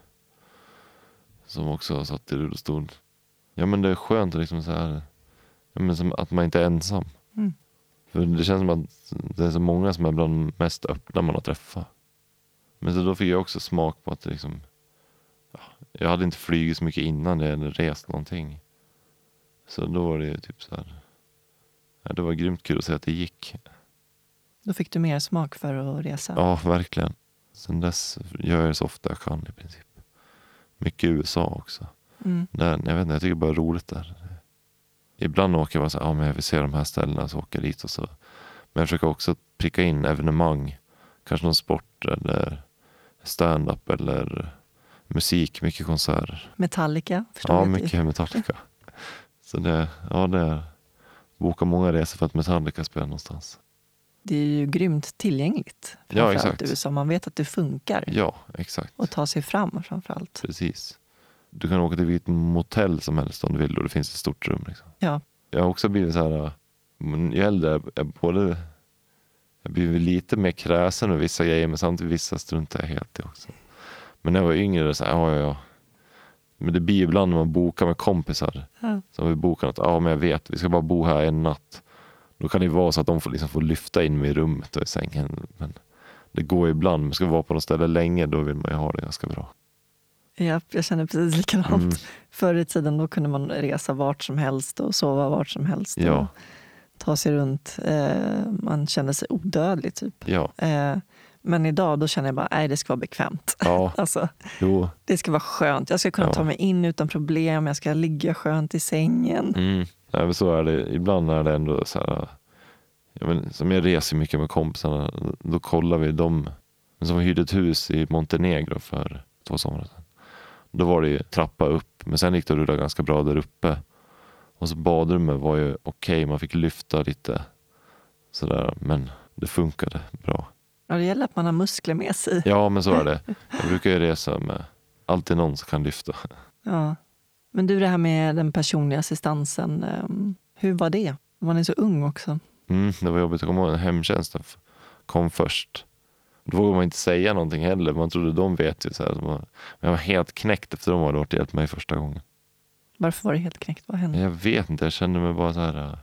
Som också satt i rullstol. Ja men det är skönt att liksom så här men som att man inte är ensam. Mm. För det känns som att det är så många som är bland de mest öppna man har träffat. Men så då fick jag också smak på att liksom, ja, jag hade inte flugit så mycket innan det eller rest någonting. Så då var det typ så här, ja, det var grymt kul att se att det gick. Då fick du mer smak för att resa? Ja, verkligen. Sen dess gör jag det så ofta jag kan i princip. Mycket i USA också. Mm. Där, jag, vet inte, jag tycker bara det är roligt där ibland åker jag bara så här, ja men jag vill se de här ställena så åker jag dit och så. Men jag försöker också pricka in evenemang. Kanske någon sport eller stand-up eller musik, mycket konserter. Metallica? Ja, mycket Metallica. Så det, ja det är boka många resor för att Metallica spelar någonstans. Det är ju grymt tillgängligt. Ja, exakt. USA. Man vet att det funkar. Ja, exakt. Och ta sig fram framförallt. Precis. Du kan åka till vilket motell som helst om du vill och det finns ett stort rum. Liksom. Ja. Jag har också blivit så här, ju äldre jag både jag blir lite mer kräsen med vissa grejer men samtidigt vissa struntar jag helt i också. Men när jag var yngre, så här, ja, ja, ja. Men det blir ibland när man bokar med kompisar. Ja. Som vi bokar något, ja men jag vet, vi ska bara bo här en natt. Då kan det ju vara så att de får, liksom få lyfta in mig i rummet och i sängen. Men det går ibland, men ska vi vara på något ställe länge då vill man ju ha det ganska bra. Ja, jag känner precis likadant. Mm. Förr i tiden då kunde man resa vart som helst och sova vart som helst. Ja. Och ta sig runt. Eh, man kände sig odödlig typ. Ja, Eh, men idag då känner jag bara, nej det ska vara bekvämt. ja, Alltså, jo. det ska vara skönt. Jag ska kunna Ja. ta mig in utan problem. Jag ska ligga skönt i sängen. Mm. Ja, men så är det. Ibland är det ändå så här. Ja, men, som jag reser mycket med kompisarna. Då kollar vi dem. Som hyrde ett hus i Montenegro för två somrar sedan. Då var det ju trappa upp. Men sen gick det att rulla ganska bra där uppe. Och så badrummet var ju okej. Man fick lyfta lite. Sådär. Men det funkade bra. Ja, det gäller att man har muskler med sig. Ja men så är det. Jag brukar ju resa med alltid någon som kan lyfta. Ja. Men du, det här med den personliga assistansen. ehm, hur var det? Var ni så ung också? Mm, det var jobbigt. Jag kommer ihåg hemtjänsten kom först. Då vågade man inte säga någonting heller. Man trodde de vet ju. Så här. Men jag var helt knäckt efter de hade varit och hjälpt mig första gången. Varför var det helt knäckt? Vad hände? Jag vet inte, jag kände mig bara så här.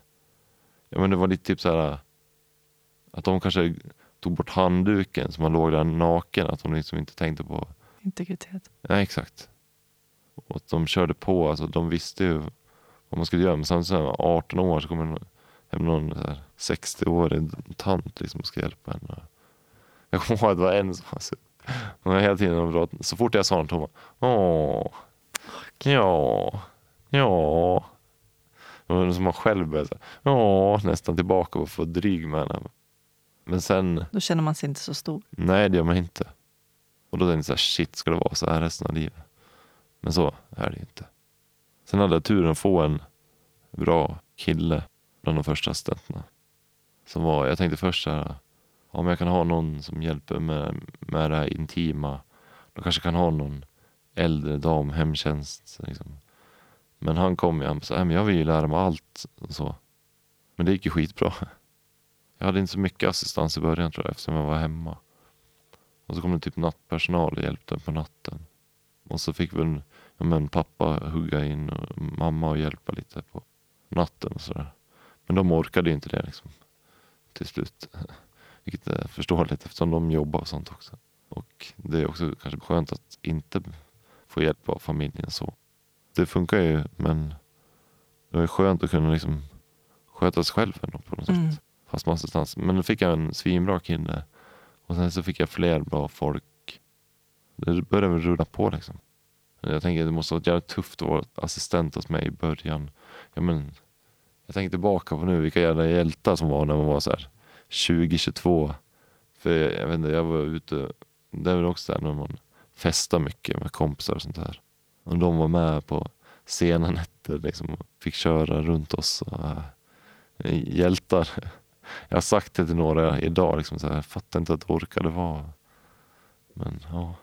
Ja, men det var lite typ så här. Att de kanske tog bort handduken så man låg där naken. Att de liksom inte tänkte på. Integritet. Nej, exakt. Och att de körde på. Alltså, de visste ju vad man skulle göra. Men sen så här, 18 år så kommer hem någon så här 60-årig tant liksom och ska hjälpa henne. Jag kommer ihåg att det var en som alltså, var hela tiden bra. Så fort jag sa något hon bara åh, ja, ja. Det var som man själv började ja, nästan tillbaka och få dryg med henne. Men sen, Då känner man sig inte så stor. nej det gör man inte. Och då tänkte jag så här, shit ska det vara så här resten av livet? Men så är det ju inte. Sen hade jag turen att få en bra kille bland de första assistenterna. Som var, jag tänkte först så här, om jag kan ha någon som hjälper med, med det här intima. Då kanske jag kan ha någon äldre dam, hemtjänst. Liksom. Men han kom ju, han sa, men jag vill ju lära mig allt. Och så. Men det gick ju skitbra. Jag hade inte så mycket assistans i början tror jag eftersom jag var hemma. Och så kom det typ nattpersonal och hjälpte på natten. Och så fick väl ja, men pappa hugga in och mamma och hjälpa lite på natten och sådär. Men de orkade ju inte det liksom. Till slut. Vilket är förståeligt eftersom de jobbar och sånt också. Och det är också kanske skönt att inte få hjälp av familjen så. Det funkar ju men det är skönt att kunna liksom sköta sig själv ändå på något Mm. sätt. Fast med assistans. Men då fick jag en svinbra kille. Och sen så fick jag fler bra folk. Det började väl rulla på liksom. Jag tänker det måste ha varit jävligt tufft att vara assistent hos mig i början. Ja, men, jag tänker tillbaka på nu vilka jävla hjältar som var när man var så här 20-22. För jag, jag vet inte, jag var ute, det är väl också där när man festar mycket med kompisar och sånt där. Och de var med på sena nätter liksom och fick köra runt oss. Och, äh, hjältar. Jag har sagt det till några idag, liksom så här, jag fattar inte att det orkade vara. Men ja.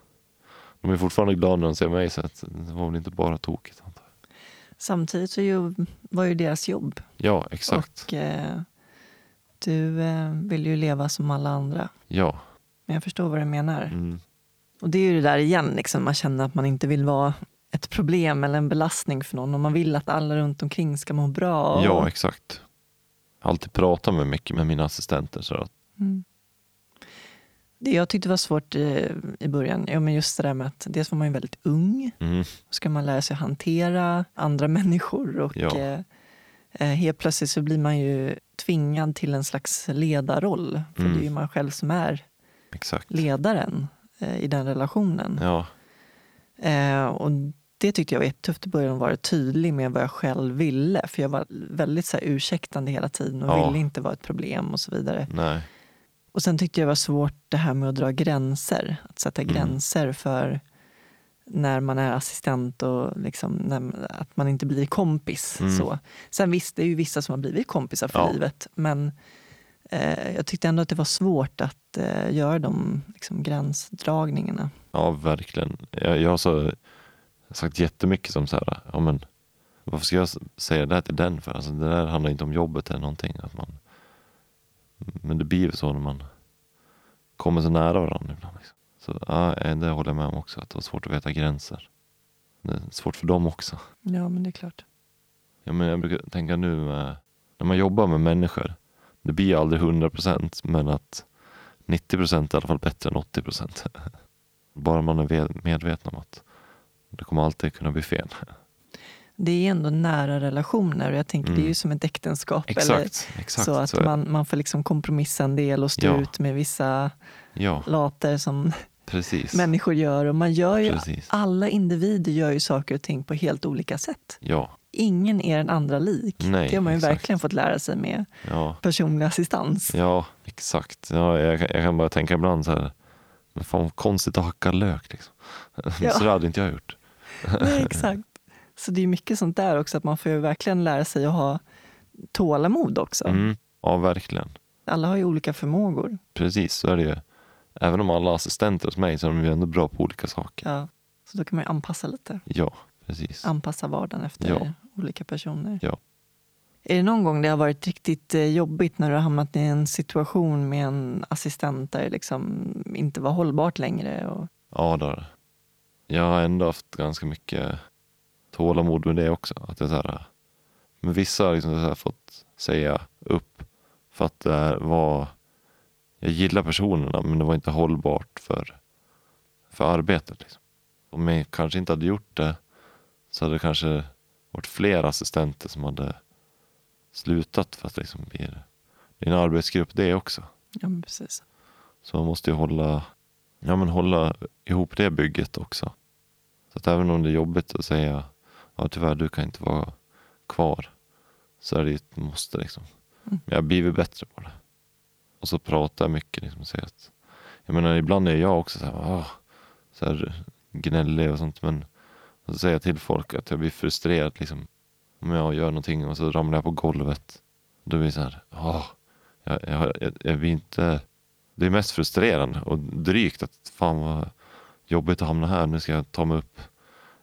De är fortfarande glada när de ser mig så att det var väl inte bara tokigt. Antar jag. Samtidigt så ju, var ju deras jobb. Ja, exakt. Och eh, du eh, vill ju leva som alla andra. Ja. Men jag förstår vad du menar. Mm. Och det är ju det där igen, liksom, man känner att man inte vill vara ett problem eller en belastning för någon. Och man vill att alla runt omkring ska må bra. Och, Ja, exakt. Jag har alltid pratat med mycket med mina assistenter. Så att, Mm. Det jag tyckte var svårt i, i början, ja, men just det där med att dels var man ju väldigt ung. mm, ska man lära sig hantera andra människor och Ja. eh, eh, helt plötsligt så blir man ju tvingad till en slags ledarroll. För Mm. det är ju man själv som är exakt. ledaren eh, i den relationen. Ja, Eh, och det tyckte jag var jättetufft i början, att vara tydlig med vad jag själv ville. För jag var väldigt så här, ursäktande hela tiden och Ja. ville inte vara ett problem och så vidare. nej. Och sen tyckte jag det var svårt det här med att dra gränser. Att sätta Mm. gränser för när man är assistent och liksom, när, att man inte blir kompis. Mm. Så. Sen visst, det är ju vissa som har blivit kompisar för Ja. livet. Men eh, jag tyckte ändå att det var svårt att eh, göra de liksom, gränsdragningarna. Ja, verkligen. Jag, jag har så, sagt jättemycket som så här, ja men varför ska jag säga det här till den för? Alltså, det där handlar inte om jobbet eller någonting. Att man, men det blir ju så när man kommer så nära varandra ibland. Liksom. Så ja, eh, det håller jag med om också, att det var svårt att veta gränser. Det är svårt för dem också. Ja, men det är klart. Ja, men jag brukar tänka nu med, när man jobbar med människor. Det blir aldrig 100 procent men att 90 procent är i alla fall bättre än 80 procent. Bara man är medveten om att det kommer alltid kunna bli fel. Det är ändå nära relationer och jag tänker Mm. det är ju som ett äktenskap. Exakt, Eller, exakt. så att det. man, man får liksom kompromissa en del och stå Ja. ut med vissa Ja, later som precis. människor gör. Och man gör ju, precis. alla individer gör ju saker och ting på helt olika sätt. Ja, Ingen är den andra lik. Nej, det har man ju exakt. verkligen fått lära sig med ja, personlig assistans. ja, exakt. Ja, jag, kan- jag kan bara tänka ibland så här. Men fan konstigt att hacka lök liksom. Ja. Så det hade inte jag gjort. Nej, exakt. Så det är mycket sånt där också, att man får ju verkligen lära sig att ha tålamod också. Mm. Ja, verkligen. Alla har ju olika förmågor. Precis, så är det ju. Även om alla assistenter hos mig så är de ju ändå bra på olika saker. Ja. Så då kan man ju anpassa lite. Ja, precis. Anpassa vardagen efter Ja. olika personer. Ja. Är det någon gång det har varit riktigt eh, jobbigt när du har hamnat i en situation med en assistent där det liksom inte var hållbart längre? Och, Ja, det har det. Jag har ändå haft ganska mycket tålamod med det också. Att det är så här, men vissa har liksom så här fått säga upp för att det var... Jag gillar personerna men det var inte hållbart för, för arbetet. Liksom. Om jag kanske inte hade gjort det så hade det kanske varit fler assistenter som hade slutat för att liksom bli det är en arbetsgrupp det också. ja, men precis. Så man måste ju hålla, ja, men hålla ihop det bygget också. Så att även om det är jobbigt att säga ja, tyvärr du kan inte vara kvar så är det ju ett måste. Liksom. Mm. Men jag har blivit bättre på det. Och så pratar jag mycket. Liksom, så att, jag menar, ibland är jag också så här, "Åh", så här gnällig och sånt. Men och så säger jag till folk att jag blir frustrerad. Liksom, om jag gör någonting och så ramlar jag på golvet. Då blir det så här, åh, jag, jag, jag, jag blir inte det är mest frustrerande och drygt att fan vad jobbigt att hamna här, nu ska jag ta mig upp.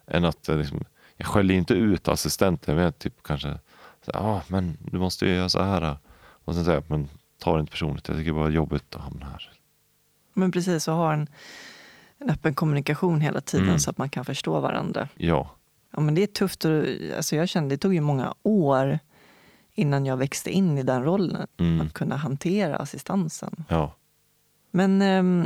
Än att jag liksom, jag skäller inte ut assistenten, jag vet typ kanske, Ja ah, men du måste ju göra så här. Och sen säger jag, men ta det inte personligt, jag tycker bara det är jobbigt att hamna här. Men precis, att ha en, en öppen kommunikation hela tiden Mm. så att man kan förstå varandra. Ja, Ja, men det är tufft. Och, alltså jag kände, det tog ju många år innan jag växte in i den rollen. mm, Att kunna hantera assistansen. ja, Men ehm,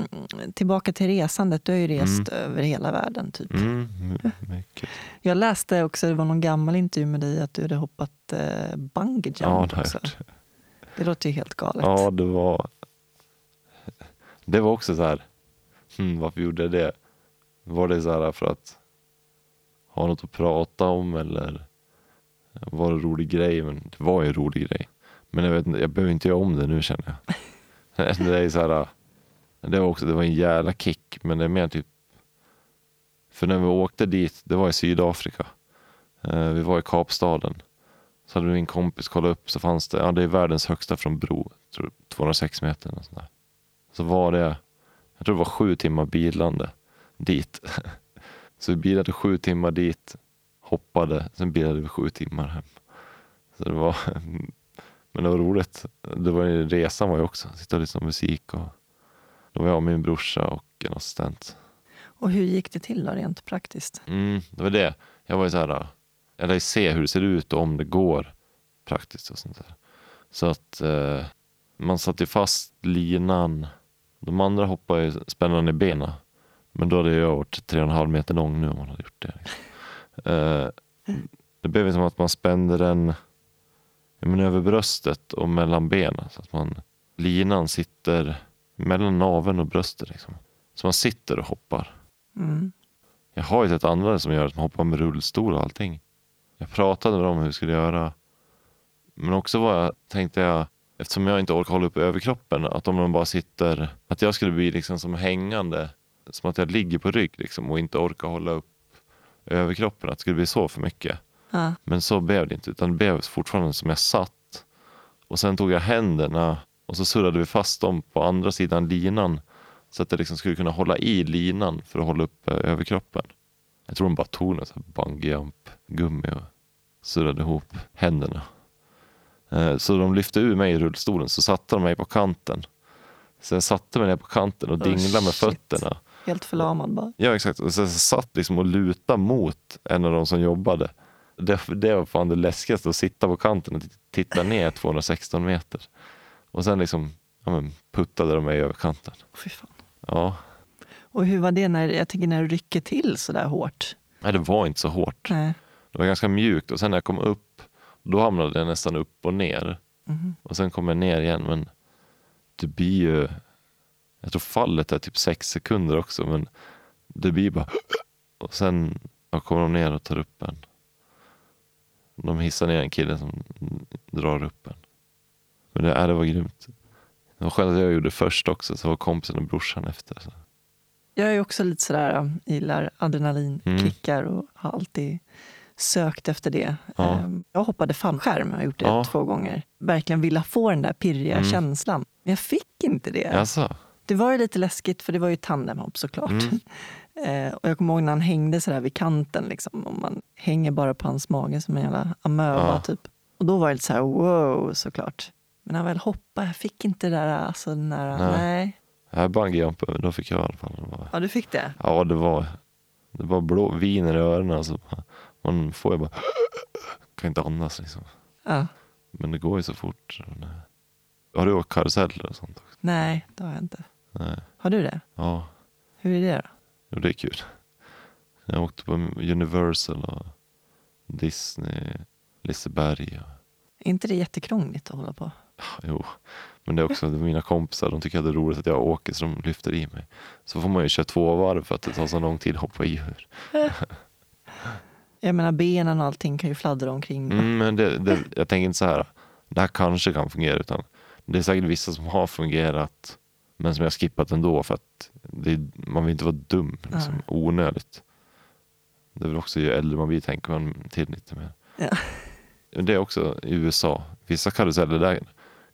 tillbaka till resandet. Du har ju rest över hela världen. typ. mm, my- mycket. Jag läste också, det var någon gammal intervju med dig, att du hade hoppat eh, bungee jump Ja, det har jag också. Det låter ju helt galet. Ja, det var, det var också så här, hmm, varför gjorde jag det? Var det så här för att ha något att prata om eller var det en rolig grej? Men det var ju en rolig grej. Men jag, vet, jag behöver inte göra om det nu känner jag. det är så här, det var också det var en jävla kick, men det är mer typ för när vi åkte dit, det var i Sydafrika. Eh, vi var i Kapstaden. Så hade min kompis kollat upp så fanns det, ja det är världens högsta från bro, tror 206 meter. Och sånt där. Så var det, jag tror det var sju timmar bilande dit. Så vi bilade sju timmar dit, hoppade, sen bilade vi sju timmar hem. Så det var, men det var roligt. Det var resan var ju också, sitta och lyssna på musik och då var jag och min brorsa och en assistent. Och hur gick det till då, rent praktiskt? Mm, det var det. Jag var ju så här, lär se hur det ser ut och om det går praktiskt och sånt där. Så att eh, man satte fast linan. De andra hoppade ju spännande i benen. Men då hade jag varit tre och en halv meter lång nu om man hade gjort det. Eh, det blev som att man spände den menar, över bröstet och mellan benen. Så att man, linan sitter mellan naveln och bröstet. Liksom. Så man sitter och hoppar. Mm. Jag har ju sett andra som gör det, som hoppar med rullstol och allting. Jag pratade med dem hur jag skulle göra. Men också vad jag tänkte jag, eftersom jag inte orkar hålla upp överkroppen, att om de bara sitter, att jag skulle bli liksom som hängande, som att jag ligger på rygg liksom och inte orkar hålla upp överkroppen, att det skulle bli så för mycket. Ja. Men så blev det inte, utan det blev fortfarande som jag satt. Och sen tog jag händerna och så surrade vi fast dem på andra sidan linan så att jag liksom skulle kunna hålla i linan för att hålla upp eh, överkroppen. Jag tror de bara tog något bungee jump gummi och surrade ihop händerna. Eh, Så de lyfte ur mig i rullstolen så satte de mig på kanten. Jag satte mig ner på kanten och Oh, dinglade med shit. fötterna. Helt förlamad bara. Ja exakt, och sen satt liksom och luta mot en av de som jobbade. Det, det var fan det läskigaste, att sitta på kanten och titta ner 216 meter. Och sen liksom ja, men, puttade de mig över kanten. Fy fan. Ja, Och hur var det när, jag tänker när du rycker till så där hårt? nej det var inte så hårt. Nej. Det var ganska mjukt och sen när jag kom upp, då hamnade jag nästan upp och ner. Mhm. Och sen kom jag ner igen men det blir ju, jag tror fallet är typ sex sekunder också men det blir bara och sen ja, kommer de ner och tar upp en. De hissar ner en kille som drar upp en. Men det, äh, det var grymt. Det var skönt att jag gjorde det först också så var kompisen och brorsan efter. Så. Jag är också lite sådär, um, gillar adrenalinkickar och har alltid sökt efter det. Ja. Ehm, Jag hoppade fallskärm, jag har gjort det Ja. två gånger. Verkligen vilja få den där pirriga Mm. känslan. Men jag fick inte det. Alltså, Det var ju lite läskigt för det var ju tandemhopp såklart. Mm. Eh, och jag kommer ihåg när han hängde sådär vid kanten. Liksom, och man hänger bara på hans mage som en jävla amöba Ja. typ. Och då var det lite så här wow såklart. Men när jag väl hoppade, jag fick inte det där, alltså den där, Nej. nej. Här bungyjumpen, då fick jag i alla fall. Det var, Ja, du fick det? ja, det var, det var blå, viner i öronen. Alltså. Man får ju bara, kan inte andas liksom. Ja. Men det går ju så fort. Har du åkt karuseller och sånt också? Nej, det har jag inte. Nej. Har du det? Ja, Hur är det då? jo, det är kul. Jag åkte på Universal och Disney, Liseberg. Och, Är inte det jättekrångligt att hålla på? Jo, men det är också mina kompisar. De tycker att det är roligt att jag åker så de lyfter i mig. Så får man ju köra två varv för att det tar så lång tid att hoppa i ur. Jag menar benen och allting kan ju fladdra omkring. Mm, men det, det, jag tänker inte så här, det här kanske kan fungera. Utan det är säkert vissa som har fungerat men som jag skippat ändå för att det, man vill inte vara dum. Liksom, Nej. onödigt. Det är väl också ju äldre man blir tänker man till lite mer. Ja. Men Det är också i USA. Vissa karuseller där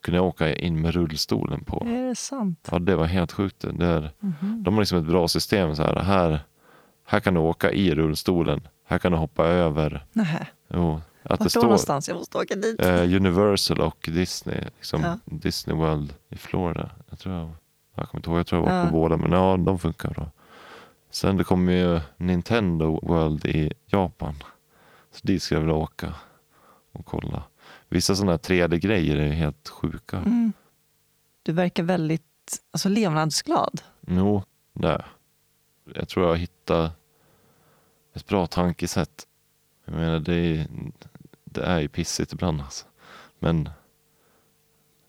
kunde jag åka in med rullstolen på. Är det sant? Ja, det var helt sjukt. Det är, Mhm. de har liksom ett bra system. Så här, här, här kan du åka i rullstolen. Här kan du hoppa över. Nähä. Jo, att Vart det då står någonstans? Jag måste åka dit. eh, Universal och Disney. Liksom Ja. Disney World i Florida. Jag tror jag, jag kommer inte ihåg, jag tror jag var Ja. på båda. Men ja, de funkar bra. Sen det kommer ju Nintendo World i Japan. Så dit ska jag vilja åka och kolla. Vissa sådana här 3D-grejer är helt sjuka. Mm. Du verkar väldigt alltså, levnadsglad. Jo, det. Jag tror jag hittar ett bra tankesätt. Jag menar, det är, det är ju pissigt ibland alltså. Men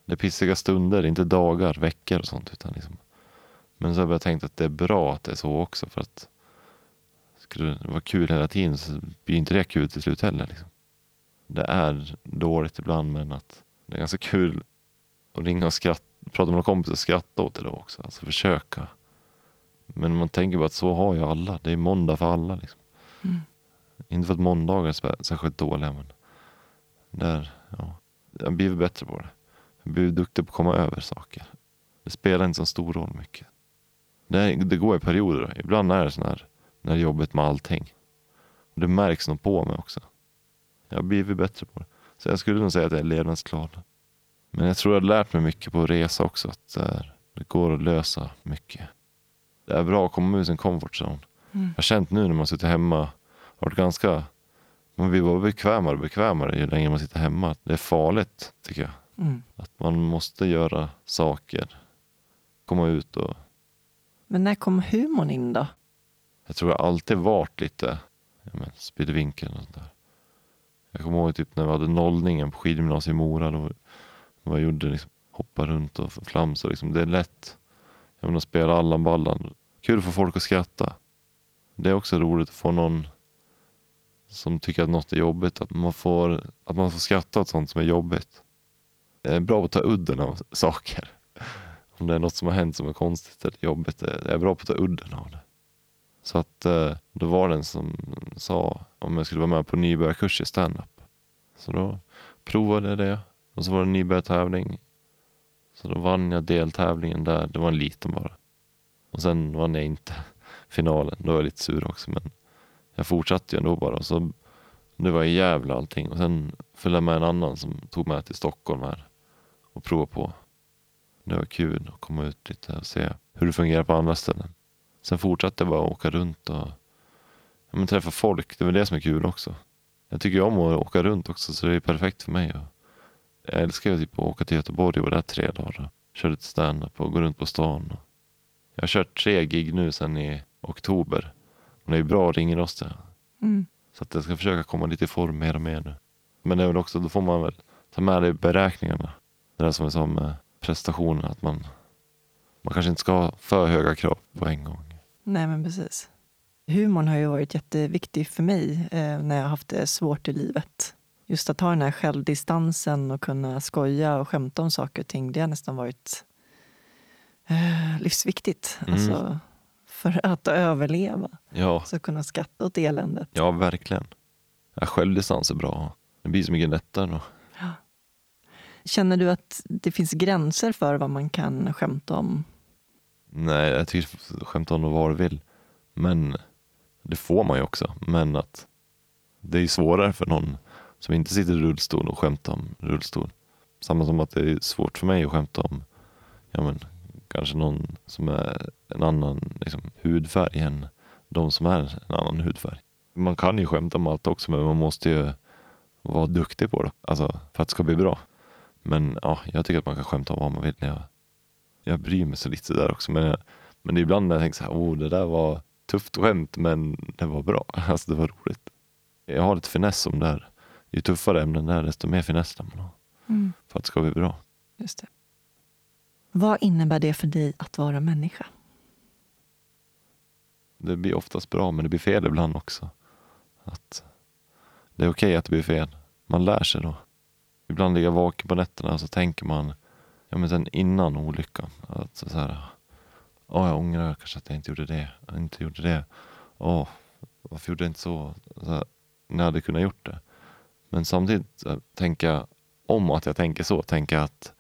det är pissiga stunder, inte dagar, veckor och sånt. Utan liksom. Men så har jag tänkt att det är bra att det är så också. För att skulle det vara kul hela tiden så blir inte det kul till slut heller. Liksom. Det är dåligt ibland men att det är ganska kul att ringa och skratta, prata med några kompisar och skratta åt det då också. Alltså försöka. Men man tänker bara att så har ju alla. Det är måndag för alla. Liksom. Mm. Inte för att måndagar är särskilt dåliga men där, ja. Jag har blivit bättre på det. Jag har blivit duktig på att komma över saker. Det spelar inte så stor roll mycket. Det, är, det går i perioder. Ibland är det sån här, när jobbigt med allting. Och det märks nog på mig också. Jag har blivit bättre på det. Så jag skulle nog säga att jag är levnadsglad. Men jag tror jag har lärt mig mycket på resa också. Att det, är, det går att lösa mycket. Det är bra att komma ur sin comfort zone. Mm. Jag har känt nu när man sitter hemma. Har varit ganska, man blir bara bekvämare och bekvämare ju längre man sitter hemma. Det är farligt tycker jag. Mm. Att man måste göra saker. Komma ut och Men när kom humorn in då? Jag tror jag alltid varit lite ja, men, spillvinkel och sånt där. Jag kommer ihåg typ när vi hade nollningen på skidgymnasiet i Mora. Då, då jag gjorde liksom, hoppa runt och flamsa. Liksom. Det är lätt. Jag menar, spela Allan Ballan. Kul för folk att skratta. Det är också roligt att få någon som tycker att något är jobbigt. Att man får, att man får skratta åt sånt som är jobbigt. Jag är bra på att ta udden av saker. Om det är något som har hänt som är konstigt eller jobbigt. Jag är bra på att ta udden av det. Så att eh, då var det en som sa om jag skulle vara med på nybörjarkurs i standup. Så då provade jag det. Och så var det en nybörjartävling. Så då vann jag deltävlingen där. Det var en liten bara. Och sen vann jag inte finalen. Då var jag lite sur också. Men jag fortsatte ju ändå bara. Och Så det var i Gävle allting. Och sen följde jag med en annan som tog med till Stockholm här. Och provade på. Det var kul att komma ut lite och se hur det fungerar på andra ställen. Sen fortsatte jag bara åka runt och ja, men träffa folk. Det är väl det som är kul också. Jag tycker om att åka runt också så det är perfekt för mig. Jag älskar ju typ att åka till Göteborg och vara där tre dagar. Köra lite stand-up och gå runt på stan. Jag har kört tre gig nu sedan i oktober. Det är bra ringrostiga. Mm. Så att jag ska försöka komma lite i form mer och mer nu. Men det är väl också, då får man väl ta med det i beräkningarna. Det där som är som med prestationen, att man, man kanske inte ska ha för höga krav på en gång. Nej, men precis. Humorn har ju varit jätteviktig för mig eh, när jag har haft det svårt i livet. Just att ha den här självdistansen och kunna skoja och skämta om saker och ting, det har nästan varit eh, livsviktigt. Mm. Alltså, för att överleva. Ja, Så kunna skratta åt eländet. ja verkligen. Ja, självdistans är bra. Det blir så mycket lättare då. Känner du att det finns gränser för vad man kan skämta om? Nej, jag tycker skämta om vad du vill. Men det får man ju också. Men att det är svårare för någon som inte sitter i rullstol och skämta om rullstol. Samma som att det är svårt för mig att skämta om ja, men, kanske någon som är en annan liksom, hudfärg än de som är en annan hudfärg. Man kan ju skämta om allt också men man måste ju vara duktig på det. Alltså för att det ska bli bra. Men ja, jag tycker att man kan skämta om vad man vill. Jag, jag bryr mig så lite där också. Men, jag, men ibland när jag tänker så här, oh det där var tufft skämt men det var bra. Alltså det var roligt. Jag har lite finess om det här. Ju tuffare ämnen det är desto mer finess man ha. Mm. För att det ska bli bra. Just det. Vad innebär det för dig att vara människa? Det blir oftast bra men det blir fel ibland också. Att det är okej att det blir fel. Man lär sig då. Ibland ligger jag vaken på nätterna och så tänker man ja, men sen innan olyckan. Att så här, Åh, jag ångrar kanske att jag inte gjorde det. Jag inte gjorde det. Åh, varför gjorde jag inte så? så här, när jag hade kunnat gjort det. Men samtidigt tänka om att jag tänker så. Tänka att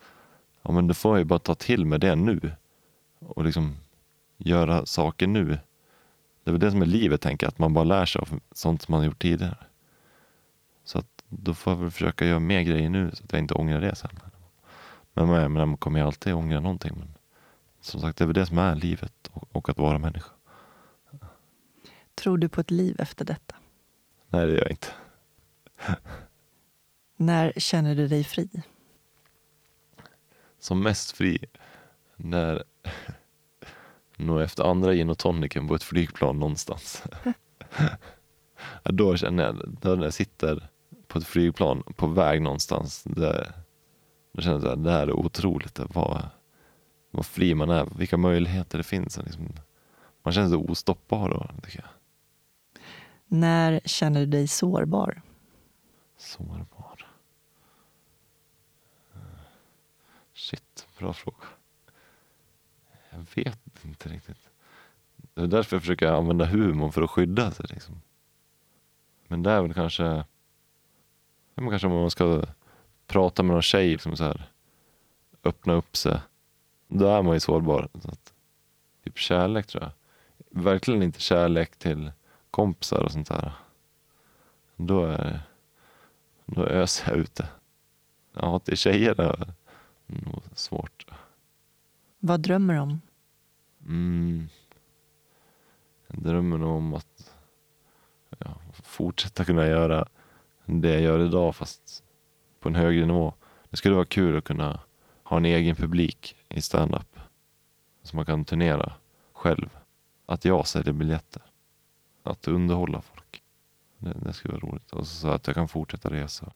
ja, men då får jag ju bara ta till mig det nu. Och liksom göra saker nu. Det är väl det som är livet, tänker jag. Att man bara lär sig av sånt som man har gjort tidigare. Så att då får jag väl försöka göra mer grejer nu så att jag inte ångrar det sen. Men man, menar, man kommer ju alltid ångra någonting. Men som sagt, det är väl det som är livet och, och att vara människa. Tror du på ett liv efter detta? Nej, det gör jag inte. När känner du dig fri? Som mest fri när nog efter andra gin och tonicen på ett flygplan någonstans. Då känner jag, när jag sitter på ett flygplan på väg någonstans, det, då känner jag att det här är otroligt. Vad, vad fri man är, vilka möjligheter det finns. Liksom, man känner sig ostoppbar då, tycker jag. När känner du dig sårbar? Sårbar. Shit, bra fråga. Jag vet inte riktigt. Det är därför jag försöker använda humorn för att skydda sig. Liksom. Men det är väl kanske... kanske om man ska prata med någon tjej, liksom så här, öppna upp sig. Då är man ju sårbar. Så att, typ kärlek tror jag. Verkligen inte kärlek till kompisar och sånt där. Då är då öser jag ute. Ja, till tjejer är det nog svårt. Vad drömmer du om? Mm. Jag drömmer nog om att ja, fortsätta kunna göra det jag gör idag fast på en högre nivå. Det skulle vara kul att kunna ha en egen publik i stand-up. Så man kan turnera själv. Att jag säljer biljetter. Att underhålla folk. Det, det skulle vara roligt. Och så att jag kan fortsätta resa.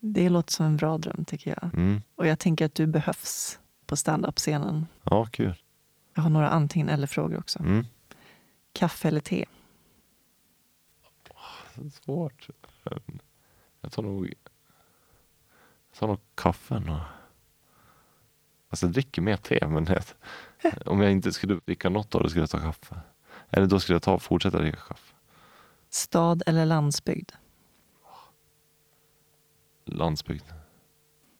Det låter som en bra dröm tycker jag. Mm. Och jag tänker att du behövs på stand-up-scenen. Ja, kul. Jag har några antingen eller-frågor också. Mm. Kaffe eller te? Svårt. Jag tar nog, jag tar nog kaffen. Och, alltså jag dricker mer te, men det, om jag inte skulle dricka något av det skulle jag ta kaffe. Eller då skulle jag ta, fortsätta dricka kaffe. Stad eller landsbygd? Landsbygd,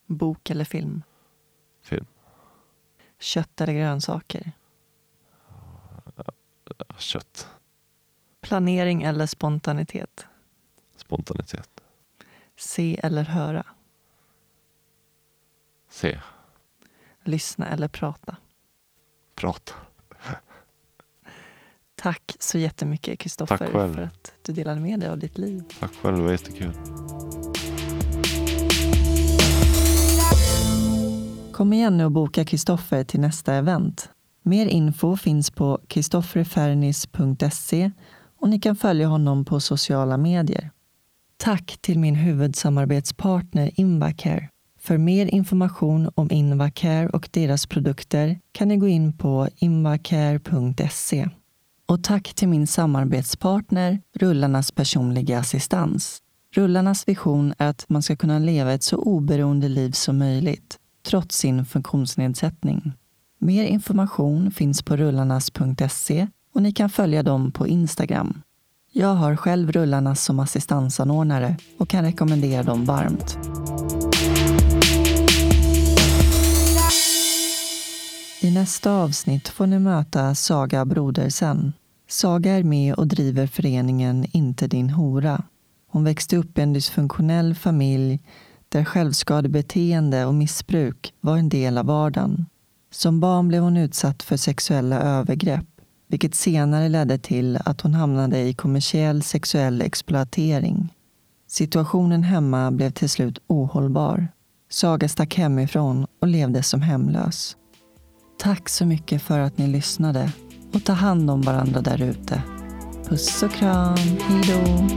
Bok eller film? film, Kött eller grönsaker? kött, Planering eller spontanitet? spontanitet. Se eller höra? Se, Lyssna eller prata? prata. Tack så jättemycket Kristoffer för att du delade med dig av ditt liv. Tack själv, det var jättekul. Kom igen nu och boka Kristoffer till nästa event. Mer info finns på kristofferfernis.se och ni kan följa honom på sociala medier. Tack till min huvudsamarbetspartner Invacare. För mer information om Invacare och deras produkter kan ni gå in på invacare.se. Och tack till min samarbetspartner Rullarnas personliga assistans. Rullarnas vision är att man ska kunna leva ett så oberoende liv som möjligt, trots sin funktionsnedsättning. Mer information finns på rullarnas.se och ni kan följa dem på Instagram. Jag har själv Rullarnas som assistansanordnare och kan rekommendera dem varmt. I nästa avsnitt får ni möta Saga Brodersen. Saga är med och driver föreningen Inte din hora. Hon växte upp i en dysfunktionell familj där självskadebeteende och missbruk var en del av vardagen. Som barn blev hon utsatt för sexuella övergrepp vilket senare ledde till att hon hamnade i kommersiell sexuell exploatering. Situationen hemma blev till slut ohållbar. Saga stack hemifrån och levde som hemlös. Tack så mycket för att ni lyssnade och ta hand om varandra där ute. Puss och kram, hejdå!